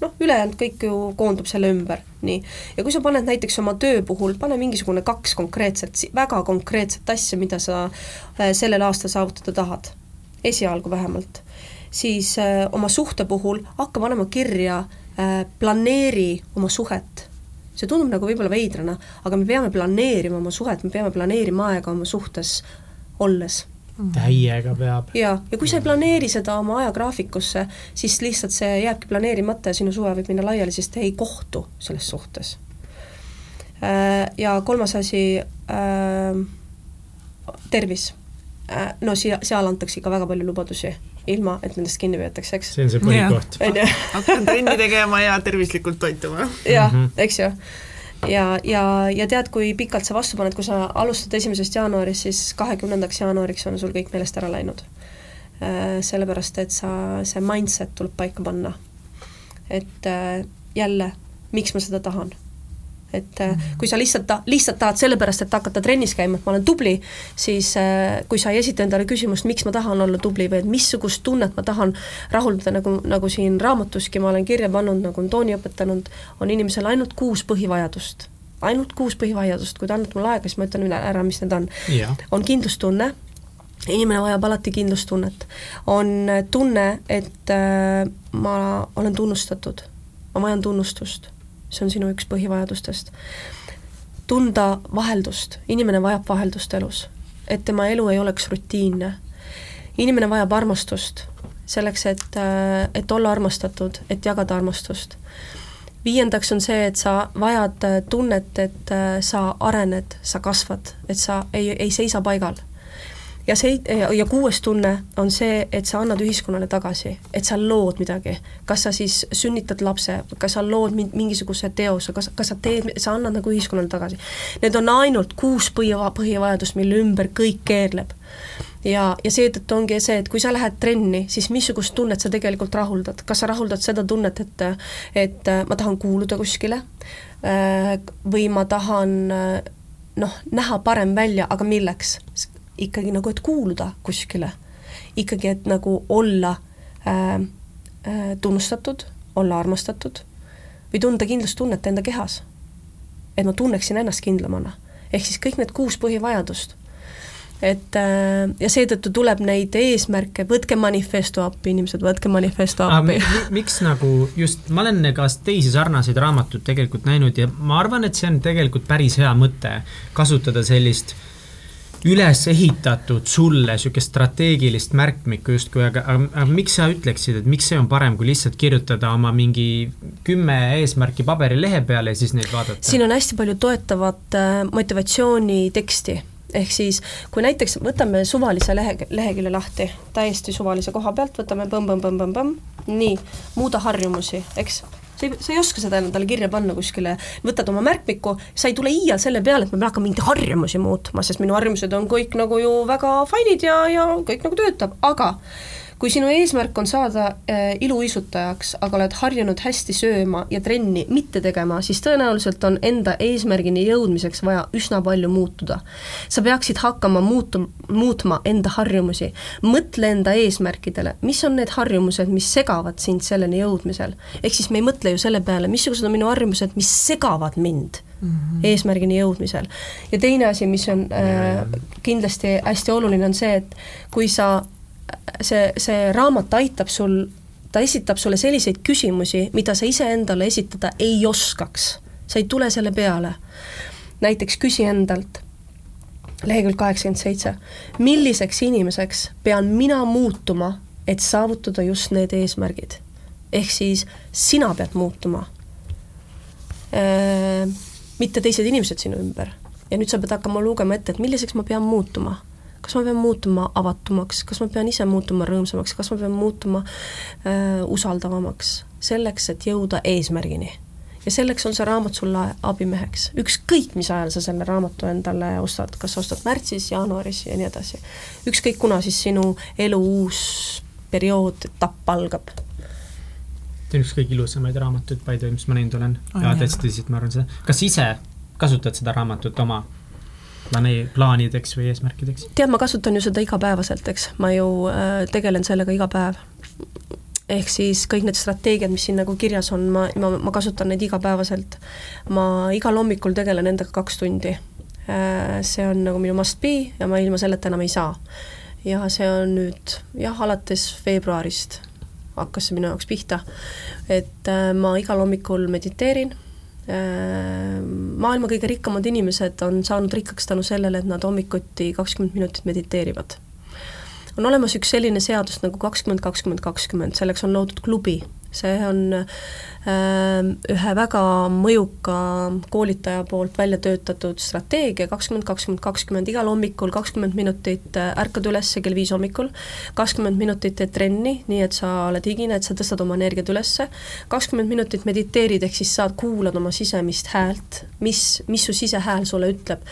noh, ülejäänud kõik ju koondub selle ümber, nii. ja kui sa paned näiteks oma töö puhul, pane mingisugune kaks konkreetset, väga konkreetset asja, mida sa äh, sellel aastal saavutada tahad, esialgu vähemalt, siis äh, oma suhte puhul hakka panema kirja, planeeri oma suhet see tundub nagu võib-olla veidrana, aga me peame planeerima oma suhet, me peame planeerima aega oma suhtes olles täiega peab. ja, ja kui sa ei planeeri seda oma ajagraafikusse, siis lihtsalt see jääbki planeerimata ja sinu suve võib minna laiali, sest te ei kohtu selles suhtes. Äh, ja kolmas asi äh,, tervis. Äh, no siia, seal antakse ikka väga palju lubadusi ilma et nendest kinni peetakse, eks. see on see põhikoht. [LAUGHS] hakkan trenni tegema ja tervislikult toituma. jah -hmm., eks ju. ja, ja, ja tead, kui pikalt sa vastu paned, kui sa alustad esimesest jaanuarist, siis kahekümnendaks jaanuariks on sul kõik meelest ära läinud. Äh, sellepärast, et sa, see mindset tuleb paika panna. et äh, jälle, miks ma seda tahan et äh, kui sa lihtsalt ta-, lihtsalt tahad sellepärast, et hakata trennis käima, et ma olen tubli, siis äh, kui sa ei esita endale küsimust, miks ma tahan olla tubli või et missugust tunnet ma tahan rahuldada, nagu, nagu siin raamatuski ma olen kirja pannud, nagu on Tooni õpetanud, on inimesel ainult kuus põhivajadust. ainult kuus põhivajadust, kui te annate mulle aega, siis ma ütlen ära, mis need on. on kindlustunne, inimene vajab alati kindlustunnet. on tunne, et äh, ma olen tunnustatud, ma vajan tunnustust see on sinu üks põhivajadustest. tunda vaheldust, inimene vajab vaheldust elus, et tema elu ei oleks rutiinne. inimene vajab armastust, selleks, et, et olla armastatud, et jagada armastust. viiendaks on see, et sa vajad tunnet, et sa arened, sa kasvad, et sa ei, ei seisa paigal ja see, ja kuues tunne on see, et sa annad ühiskonnale tagasi, et sa lood midagi. kas sa siis sünnitad lapse, kas sa lood mingisuguse teose, kas, kas sa teed, sa annad nagu ühiskonnale tagasi. Need on ainult kuus põhi, põhivajadust, mille ümber kõik keerleb. ja, ja seetõttu ongi see, et kui sa lähed trenni, siis missugust tunnet sa tegelikult rahuldad, kas sa rahuldad seda tunnet, et et äh, ma tahan kuuluda kuskile äh, või ma tahan äh, noh, näha parem välja, aga milleks? Ikkagi nagu, et kuuluda kuskile. ikkagi, et nagu olla äh, äh, tunnustatud, olla armastatud või tunda kindlustunnet enda kehas. et ma tunneksin ennast kindlamana. ehk siis kõik need kuus põhivajadust et äh, ja seetõttu tuleb neid eesmärke, võtke manifesto appi, inimesed, võtke manifesto appi. miks nagu just, ma olen ka teisi sarnaseid raamatuid tegelikult näinud ja ma arvan, et see on tegelikult päris hea mõte, kasutada sellist üles ehitatud sulle niisugust strateegilist märkmikku justkui, aga, aga, aga miks sa ütleksid, et miks see on parem, kui lihtsalt kirjutada oma mingi kümme eesmärki paberilehe peale ja siis neid vaadata? siin on hästi palju toetavat äh, motivatsiooniteksti ehk siis kui näiteks võtame suvalise lehe, lehekülje lahti, täiesti suvalise koha pealt, võtame põmm-põmm-põmm-põmm-põmm, nii, muuda harjumusi, eks sa ei, sa ei oska seda endale kirja panna kuskile, võtad oma märkmiku, sa ei tule iial selle peale, et ma pean hakkama mingeid harjumusi muutma, sest minu harjumused on kõik nagu ju väga fine'id ja, ja kõik nagu töötab, aga kui sinu eesmärk on saada äh, iluuisutajaks, aga oled harjunud hästi sööma ja trenni mitte tegema, siis tõenäoliselt on enda eesmärgini jõudmiseks vaja üsna palju muutuda. sa peaksid hakkama muutu-, muutma enda harjumusi, mõtle enda eesmärkidele, mis on need harjumused, mis segavad sind selleni jõudmisel. ehk siis me ei mõtle ju selle peale, missugused on minu harjumused, mis segavad mind Mm -hmm. eesmärgini jõudmisel. ja teine asi, mis on äh, kindlasti hästi oluline, on see, et kui sa see, see raamat aitab sul, ta esitab sulle selliseid küsimusi, mida sa iseendale esitada ei oskaks. sa ei tule selle peale. näiteks küsi endalt, lehekülg kaheksakümmend seitse, milliseks inimeseks pean mina muutuma, et saavutada just need eesmärgid? ehk siis sina pead muutuma äh,, mitte teised inimesed sinu ümber. ja nüüd sa pead hakkama lugema ette, et milliseks ma pean muutuma kas ma pean muutuma avatumaks, kas ma pean ise muutuma rõõmsamaks, kas ma pean muutuma äh, usaldavamaks, selleks, et jõuda eesmärgini. ja selleks on see raamat sulle abimeheks, ükskõik mis ajal sa selle raamatu endale ostad, kas ostad märtsis, jaanuaris ja nii edasi. ükskõik, kuna siis sinu elu uus periood, etapp algab see on üks kõige ilusamaid raamatuid, by the way, mis ma näinud olen oh,. ja täitsa tõsiselt, ma arvan seda. kas ise kasutad seda raamatut oma planee-, plaanideks või eesmärkideks? tead, ma kasutan ju seda igapäevaselt, eks, ma ju äh, tegelen sellega iga päev. ehk siis kõik need strateegiad, mis siin nagu kirjas on, ma, ma, ma kasutan neid igapäevaselt. ma igal hommikul tegelen endaga kaks tundi äh,. see on nagu minu must be ja ma ilma selleta enam ei saa. ja see on nüüd jah, alates veebruarist hakkas see minu jaoks pihta, et äh, ma igal hommikul mediteerin maailma kõige rikkamad inimesed on saanud rikkaks tänu sellele, et nad hommikuti kakskümmend minutit mediteerivad. on olemas üks selline seadus nagu kakskümmend, kakskümmend, kakskümmend, selleks on loodud klubi see on äh, ühe väga mõjuka koolitaja poolt välja töötatud strateegia, kakskümmend, kakskümmend, kakskümmend, igal hommikul kakskümmend minutit äh, ärkad üles kell viis hommikul, kakskümmend minutit teed trenni, nii et sa oled higine, et sa tõstad oma energiat ülesse, kakskümmend minutit mediteerid, ehk siis saad, kuulad oma sisemist häält, mis, mis su sisehääl sulle ütleb,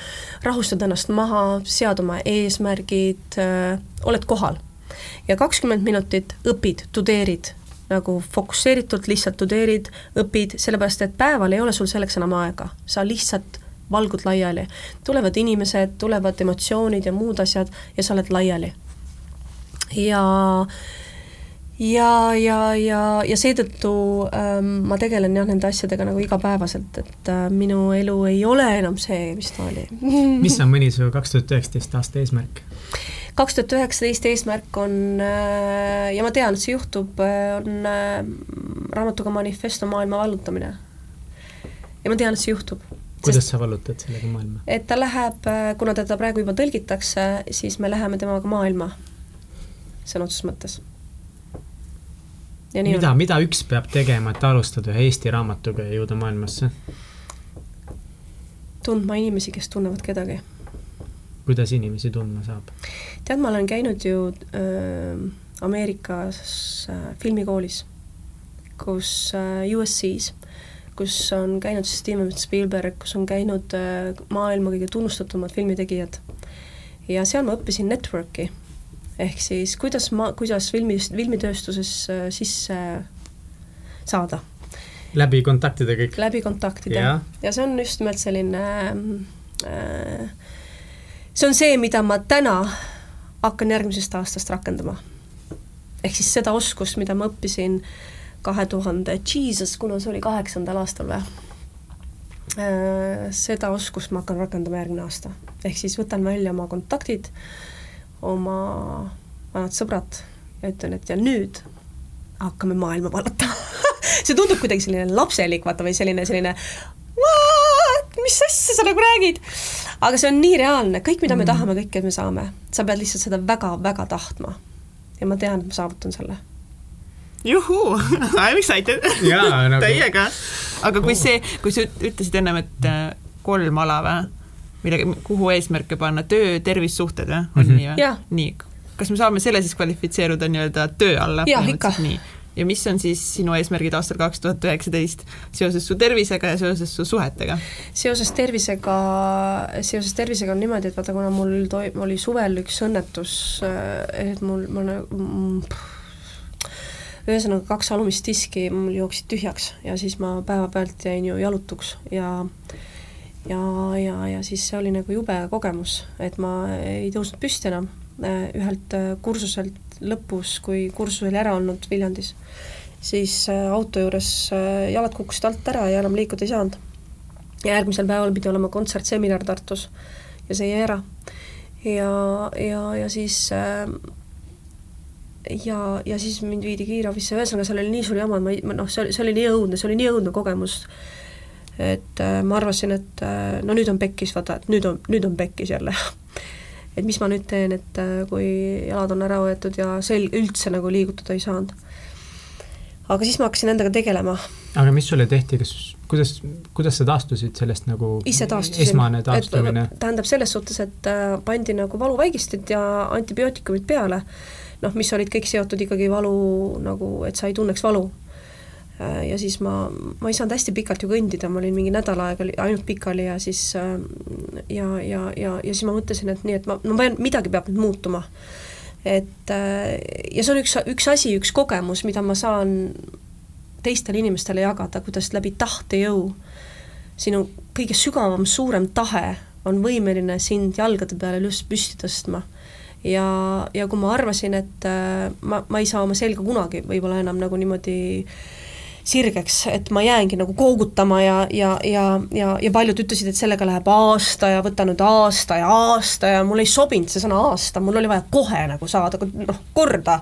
rahustad ennast maha, sead oma eesmärgid äh,, oled kohal. Ja kakskümmend minutit õpid, tudeerid, nagu fokusseeritult lihtsalt tudeerid, õpid, sellepärast et päeval ei ole sul selleks enam aega, sa lihtsalt valgud laiali. tulevad inimesed, tulevad emotsioonid ja muud asjad ja sa oled laiali. ja ja, ja, ja, ja seetõttu ähm, ma tegelen jah, nende asjadega nagu igapäevaselt, et äh, minu elu ei ole enam see, mis ta oli mis on mõni su kaks tuhat üheksateist aasta eesmärk? Kaks tuhat üheksateist eesmärk on äh, ja ma tean, et see juhtub, äh, on äh, raamatuga Manifesto maailma vallutamine. ja ma tean, et see juhtub. kuidas sa vallutad sellega maailma? et ta läheb, kuna teda praegu juba tõlgitakse, siis me läheme temaga maailma, sõna otseses mõttes. mida, mida üks peab tegema, et alustada ühe Eesti raamatuga ja jõuda maailmasse? tundma inimesi, kes tunnevad kedagi kuidas inimesi tundma saab? tead, ma olen käinud ju äh, Ameerikas äh, filmikoolis, kus äh, USC-s, kus on käinud Steven Spielberg, kus on käinud äh, maailma kõige tunnustatumad filmitegijad. ja seal ma õppisin network'i ehk siis kuidas ma, kuidas filmis, filmitööstuses äh, sisse saada. läbi kontaktide kõik? läbi kontaktide ja. ja see on just nimelt selline äh, see on see, mida ma täna hakkan järgmisest aastast rakendama. ehk siis seda oskust, mida ma õppisin kahe tuhande, jesus, kuna see oli kaheksandal aastal või? Äh, seda oskust ma hakkan rakendama järgmine aasta. ehk siis võtan välja oma kontaktid, oma vanad sõbrad ja ütlen, et ja nüüd hakkame maailma vallatama [LAUGHS] see tundub kuidagi selline lapselik, vaata, või selline, selline what, mis asja sa nagu räägid? aga see on nii reaalne, kõik, mida me mm. tahame, kõike me saame. sa pead lihtsalt seda väga-väga tahtma. ja ma tean, et ma saavutan selle. juhuu, I m excited nagu... täiega. aga kui see, kui sa ütlesid ennem, et äh, kolm ala või? millega, kuhu eesmärke panna, töö, tervis, suhted või, on mm -hmm. nii või? nii, kas me saame selle siis kvalifitseeruda nii-öelda töö alla? jah, ikka. Ja mis on siis sinu eesmärgid aastal kaks tuhat üheksateist seoses su tervisega ja seoses su suhetega? seoses tervisega, seoses tervisega on niimoodi, et vaata, kuna mul toi-, oli suvel üks õnnetus, et mul, ma nagu ühesõnaga kaks alumist diski mul jooksid tühjaks ja siis ma päevapealt jäin ju jalutuks ja ja, ja, ja siis see oli nagu jube kogemus, et ma ei tõusnud püsti enam ühelt kursuselt lõpus, kui kursus oli ära olnud Viljandis, siis äh, auto juures äh, jalad kukkusid alt ära ja enam liikuda ei saanud. ja järgmisel päeval pidi olema kontsert-seminar Tartus ja see jäi ära. ja, ja, ja siis äh, ja, ja siis mind viidi kiirabisse, ühesõnaga seal oli nii suur jama, ma ei, noh, see oli, see oli nii õudne, see oli nii õudne kogemus, et äh, ma arvasin, et äh, no nüüd on pekkis, vaata, et nüüd on, nüüd on pekkis jälle et mis ma nüüd teen, et äh, kui jalad on ära võetud ja sel-, üldse nagu liigutada ei saanud. aga siis ma hakkasin endaga tegelema. aga mis sulle tehti, kas, kuidas, kuidas sa taastusid sellest nagu ise taastusin. esmane taastumine? tähendab selles suhtes, et äh, pandi nagu valuvaigistid ja antibiootikumid peale, noh, mis olid kõik seotud ikkagi valu nagu, et sa ei tunneks valu ja siis ma, ma ei saanud hästi pikalt ju kõndida, ma olin mingi nädal aega ainult pikali ja siis äh, ja, ja, ja, ja siis ma mõtlesin, et nii, et ma, no ma pean, midagi peab nüüd muutuma. et äh, ja see on üks, üks asi, üks kogemus, mida ma saan teistele inimestele jagada, kuidas läbi tahtejõu sinu kõige sügavam, suurem tahe on võimeline sind jalgade peale just püsti tõstma ja, ja kui ma arvasin, et ma, ma ei saa oma selga kunagi võib-olla enam nagu niimoodi äh, sirgeks, et ma jäängi nagu koogutama ja, ja, ja, ja, ja paljud ütlesid, et sellega läheb aasta ja võta nüüd aasta ja aasta ja mulle ei sobinud see sõna aasta, mul oli vaja kohe nagu saada noh, korda.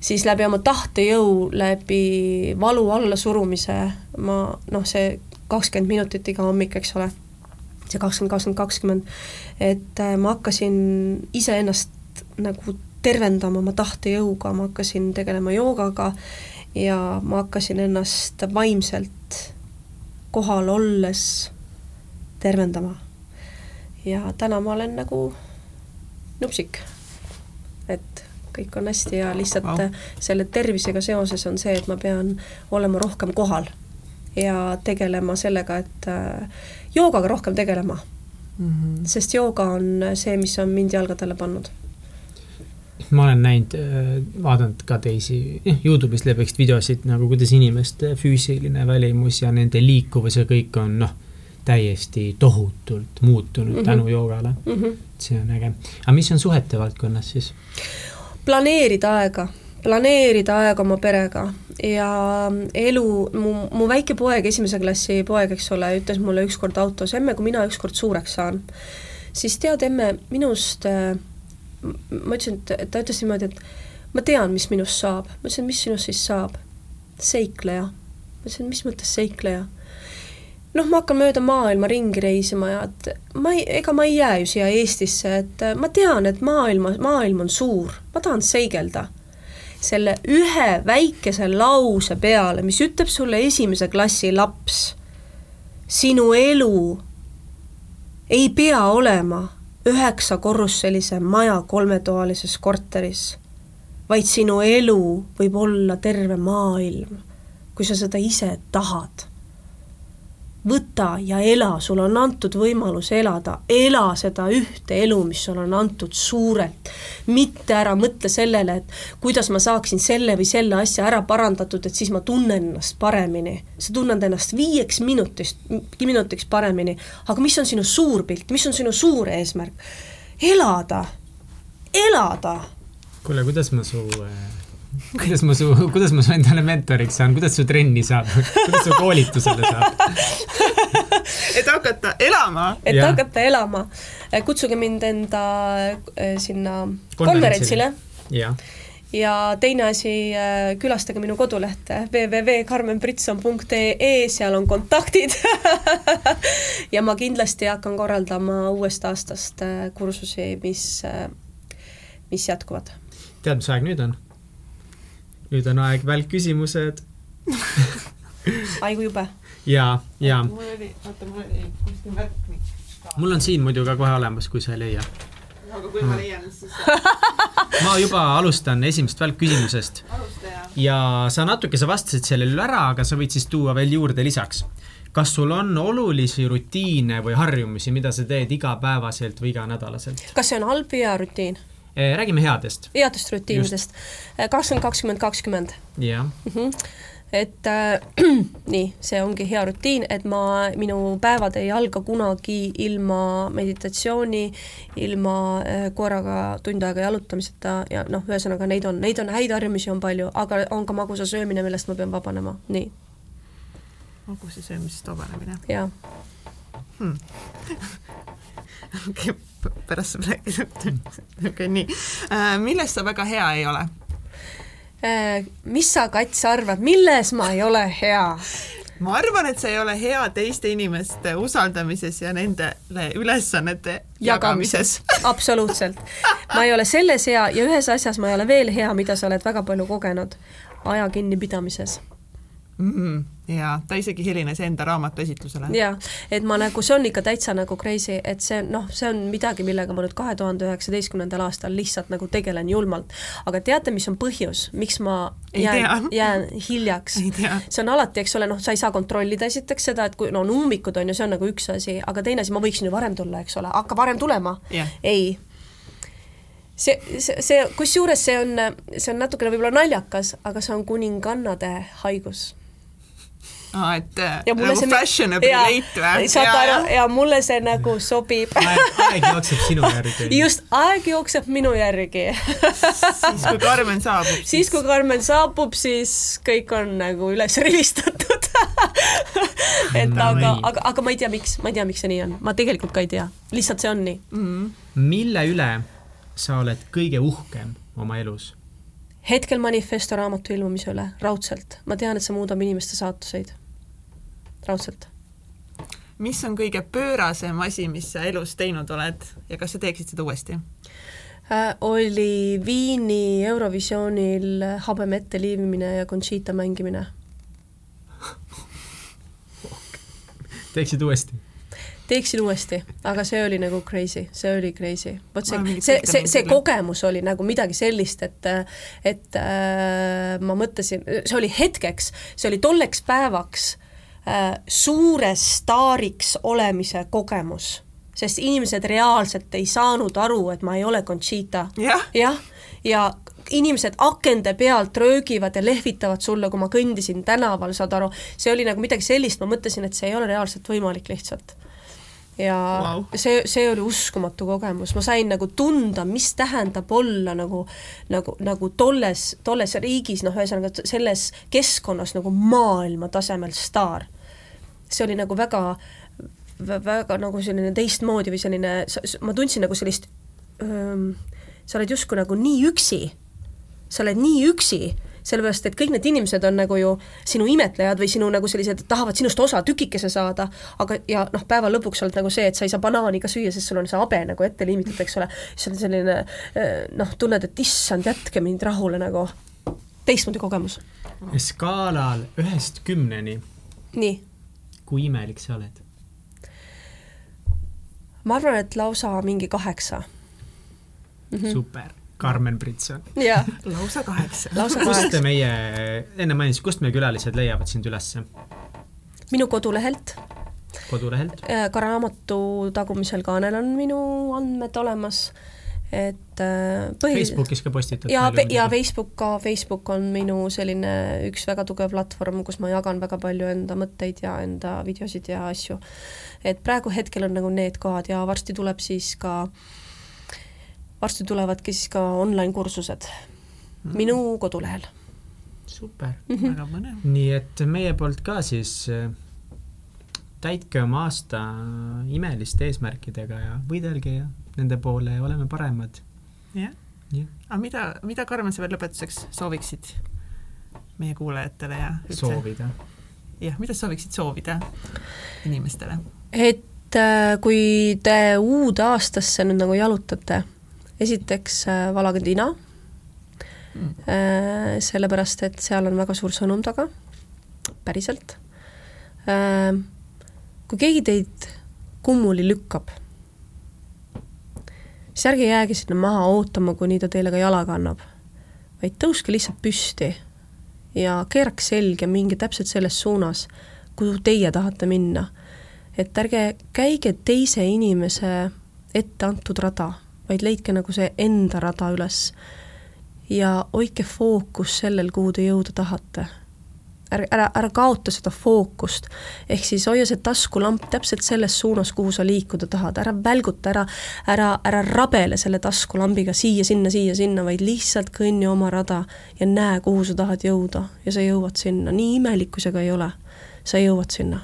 siis läbi oma tahtejõu, läbi valu allasurumise ma noh, see kakskümmend minutit iga hommik, eks ole, see kakskümmend, kakskümmend, kakskümmend, et äh, ma hakkasin iseennast nagu tervendama oma tahtejõuga, ma hakkasin tegelema joogaga ja ma hakkasin ennast vaimselt kohal olles tervendama. ja täna ma olen nagu nupsik. et kõik on hästi ja lihtsalt wow. selle tervisega seoses on see, et ma pean olema rohkem kohal ja tegelema sellega, et äh, joogaga rohkem tegelema mm. -hmm. sest jooga on see, mis on mind jalgadele pannud ma olen näinud, äh, vaadanud ka teisi, noh, Youtube'is leviks videosid nagu, kuidas inimeste füüsiline välimus ja nende liikuvus ja kõik on noh, täiesti tohutult muutunud mm -hmm. tänu joogale mm. -hmm. see on äge. aga mis on suhete valdkonnas siis? planeerida aega, planeerida aega oma perega ja elu, mu, mu väike poeg, esimese klassi poeg, eks ole, ütles mulle ükskord autos, emme, kui mina ükskord suureks saan, siis tead, emme, minust äh, ma ütlesin, et ta ütles niimoodi, et ma tean, mis minust saab. ma ütlesin, mis sinust siis saab? seikleja. ma ütlesin, mis mõttes seikleja? noh, ma hakkan mööda maailma ringi reisima ja et ma ei, ega ma ei jää ju siia Eestisse, et ma tean, et maailma, maailm on suur, ma tahan seigelda. selle ühe väikese lause peale, mis ütleb sulle esimese klassi laps, sinu elu ei pea olema üheksakorruselise maja kolmetoalises korteris, vaid sinu elu võib olla terve maailm, kui sa seda ise tahad. Võta ja ela, sul on antud võimalus elada, ela seda ühte elu, mis sulle on antud suurelt. mitte ära mõtle sellele, et kuidas ma saaksin selle või selle asja ära parandatud, et siis ma tunnen ennast paremini. sa tunned ennast viieks minutist, minutiks paremini, aga mis on sinu suur pilt, mis on sinu suur eesmärk? elada, elada. kuule, kuidas ma su [LAUGHS] kuidas ma su, kuidas ma su endale mentoriks saan, kuidas su trenni saab, kuidas su koolitusele saab? [LAUGHS] et hakata elama. et ja. hakata elama. kutsuge mind enda äh, sinna konverentsile. ja teine asi, äh, külastage minu kodulehte www.karmenbritson.ee, seal on kontaktid [LAUGHS] ja ma kindlasti hakkan korraldama uuest aastast kursusi, mis, mis jätkuvad. tead, mis aeg nüüd on? Nüüd on aeg välkküsimused [LAUGHS] ai kui jube. ja, ja. mul oli, oota, mul oli kuskil märk. mul on siin muidu ka kohe olemas, kui sa ei leia. aga kui ma leian, siis [LAUGHS] ma juba alustan esimesest välkküsimusest. ja sa natuke, sa vastasid sellele ära, aga sa võid siis tuua veel juurde lisaks. kas sul on olulisi rutiine või harjumusi, mida sa teed igapäevaselt või iganädalaselt? kas see on halb või hea rutiin? Eh, räägime headest. headest rutiinidest. Eh, kakskümmend, kakskümmend, kakskümmend. jah mhm. et äh, [CLEARS THROAT] nii, see ongi hea rutiin, et ma, minu päevad ei alga kunagi ilma meditatsiooni, ilma äh, koeraga tund aega jalutamiseta ja noh, ühesõnaga neid on, neid on häid harjumusi on palju, aga on ka magusa söömine, millest ma pean vabanema, nii. magusa söömisest vabanemine? jah hmm. [LAUGHS] [LAUGHS] pärast saab rääkida. okei nii. Äh, milles sa väga hea ei ole? Äh, mis sa, Kats, arvad, milles ma ei ole hea? ma arvan, et sa ei ole hea teiste inimeste usaldamises ja nendele ülesannete jagamises, jagamises.. absoluutselt. ma ei ole selles hea ja ühes asjas ma ei ole veel hea, mida sa oled väga palju kogenud, aja kinnipidamises mm. -hmm jaa, ta isegi helines enda raamatu esitlusele. jaa, et ma nagu, see on ikka täitsa nagu crazy, et see noh, see on midagi, millega ma nüüd kahe tuhande üheksateistkümnendal aastal lihtsalt nagu tegelen julmalt. aga teate, mis on põhjus, miks ma jään, jään hiljaks? see on alati, eks ole, noh, sa ei saa kontrollida esiteks seda, et kui no on ummikud, on ju, see on nagu üks asi, aga teine asi, ma võiksin ju varem tulla, eks ole, hakka varem tulema yeah.. ei see, see, see, kusjuures see on, see on natukene võib-olla naljakas, aga see on kuningannade haigus aa, et äh, ja nagu see, fashionable late või? saad aru, ja mulle see nagu sobib aeg, aeg jookseb sinu järgi. [LAUGHS] just, aeg jookseb minu järgi siis kui Karmen saabub. [LAUGHS] siis kui Karmen saabub, siis kõik on nagu üles [LAUGHS] rivistatud et no, aga, aga, aga ma ei tea, miks, ma ei tea, miks see nii on, ma tegelikult ka ei tea, lihtsalt see on nii mm. -hmm. mille üle sa oled kõige uhkem oma elus? Hetkel manifesto raamatu ilmumise üle, raudselt. ma tean, et see muudab inimeste saatuseid raudselt. mis on kõige pöörasem asi, mis sa elus teinud oled ja kas sa teeksid seda uuesti äh,? oli Viini Eurovisioonil habeme ette liimimine ja Conchita mängimine teeksid uuesti? Teeksin uuesti, aga see oli nagu crazy, see oli crazy. vot see, see, see, see kogemus oli nagu midagi sellist, et et äh, ma mõtlesin, see oli hetkeks, see oli tolleks päevaks Äh, suures staariks olemise kogemus, sest inimesed reaalselt ei saanud aru, et ma ei ole Conchita. jah. Ja, ja inimesed akende pealt röögivad ja lehvitavad sulle, kui ma kõndisin tänaval, saad aru, see oli nagu midagi sellist, ma mõtlesin, et see ei ole reaalselt võimalik lihtsalt ja wow. see, see oli uskumatu kogemus, ma sain nagu tunda, mis tähendab olla nagu, nagu, nagu tolles, tolles riigis, noh, ühesõnaga selles keskkonnas nagu maailma tasemel staar. See oli nagu väga, väga nagu selline teistmoodi või selline, ma tundsin nagu sellist, sa oled justkui nagu nii üksi, sa oled nii üksi, sellepärast et kõik need inimesed on nagu ju sinu imetlejad või sinu nagu sellised, tahavad sinust osa tükikese saada, aga ja noh, päeva lõpuks oled nagu see, et sa ei saa banaani ka süüa, sest sul on see habe nagu ette liimitud, eks ole, siis on selline noh, tunned, et issand, jätke mind rahule nagu, teistmoodi kogemus. skaalal ühest kümneni. nii kui imelik sa oled? ma arvan, et lausa mingi kaheksa mm. -hmm. super, Karmen Britson. lausa kaheksa. kust te meie, enne mainisin, kust meie külalised leiavad sind ülesse? minu kodulehelt kodulehelt. Äh, ka raamatu tagumisel kaanel on minu andmed olemas, et äh, põhi- Facebookis ka postitad ja, ja. Facebook ka, Facebook on minu selline üks väga tugev platvorm, kus ma jagan väga palju enda mõtteid ja enda videosid ja asju. et praegu hetkel on nagu need kohad ja varsti tuleb siis ka, varsti tulevadki siis ka online kursused minu kodulehel. super. väga põnev. nii et meie poolt ka siis äh, täitke oma aasta imeliste eesmärkidega ja võidelge ja nende poole ja oleme paremad. jah. jah, aga mida, mida, Karmen, sa veel lõpetuseks sooviksid meie kuulajatele ja üldse? soovida. jah, mida sa sooviksid soovida inimestele? et äh, kui te uude aastasse nüüd nagu jalutate, esiteks äh, valage tina Mm. äh,, sellepärast et seal on väga suur sõnum taga, päriselt äh,. kui keegi teid kummuli lükkab, siis ärge jääge sinna maha ootama, kuni ta teile ka jalaga annab, vaid tõuske lihtsalt püsti ja keerake selg ja minge täpselt selles suunas, kuhu teie tahate minna et ärge käige teise inimese ette antud rada, vaid leidke nagu see enda rada üles ja hoidke fookus sellel, kuhu te jõuda tahate. ära, ära, ära kaota seda fookust, ehk siis hoia see taskulamp täpselt selles suunas, kuhu sa liikuda tahad, ära välguta, ära, ära, ära rabele selle taskulambiga siia-sinna, siia-sinna, vaid lihtsalt kõnni oma rada ja näe, kuhu sa tahad jõuda. Ja sa jõuad sinna, nii imelik kui see ka ei ole, sa jõuad sinna.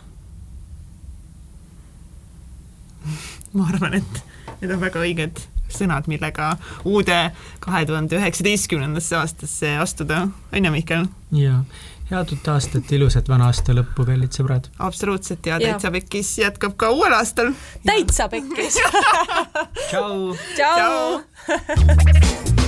Ma arvan, et need on väga õiged sõnad, millega uude kahe tuhande üheksateistkümnendasse aastasse astuda, on ju, Mihkel? ja head uut aastat, ilusat vana aasta lõppu, kallid sõbrad. absoluutselt ja Jaa. Täitsa Pekkis jätkab ka uuel aastal. täitsa pekkis tšau. [LAUGHS] tšau, tšau.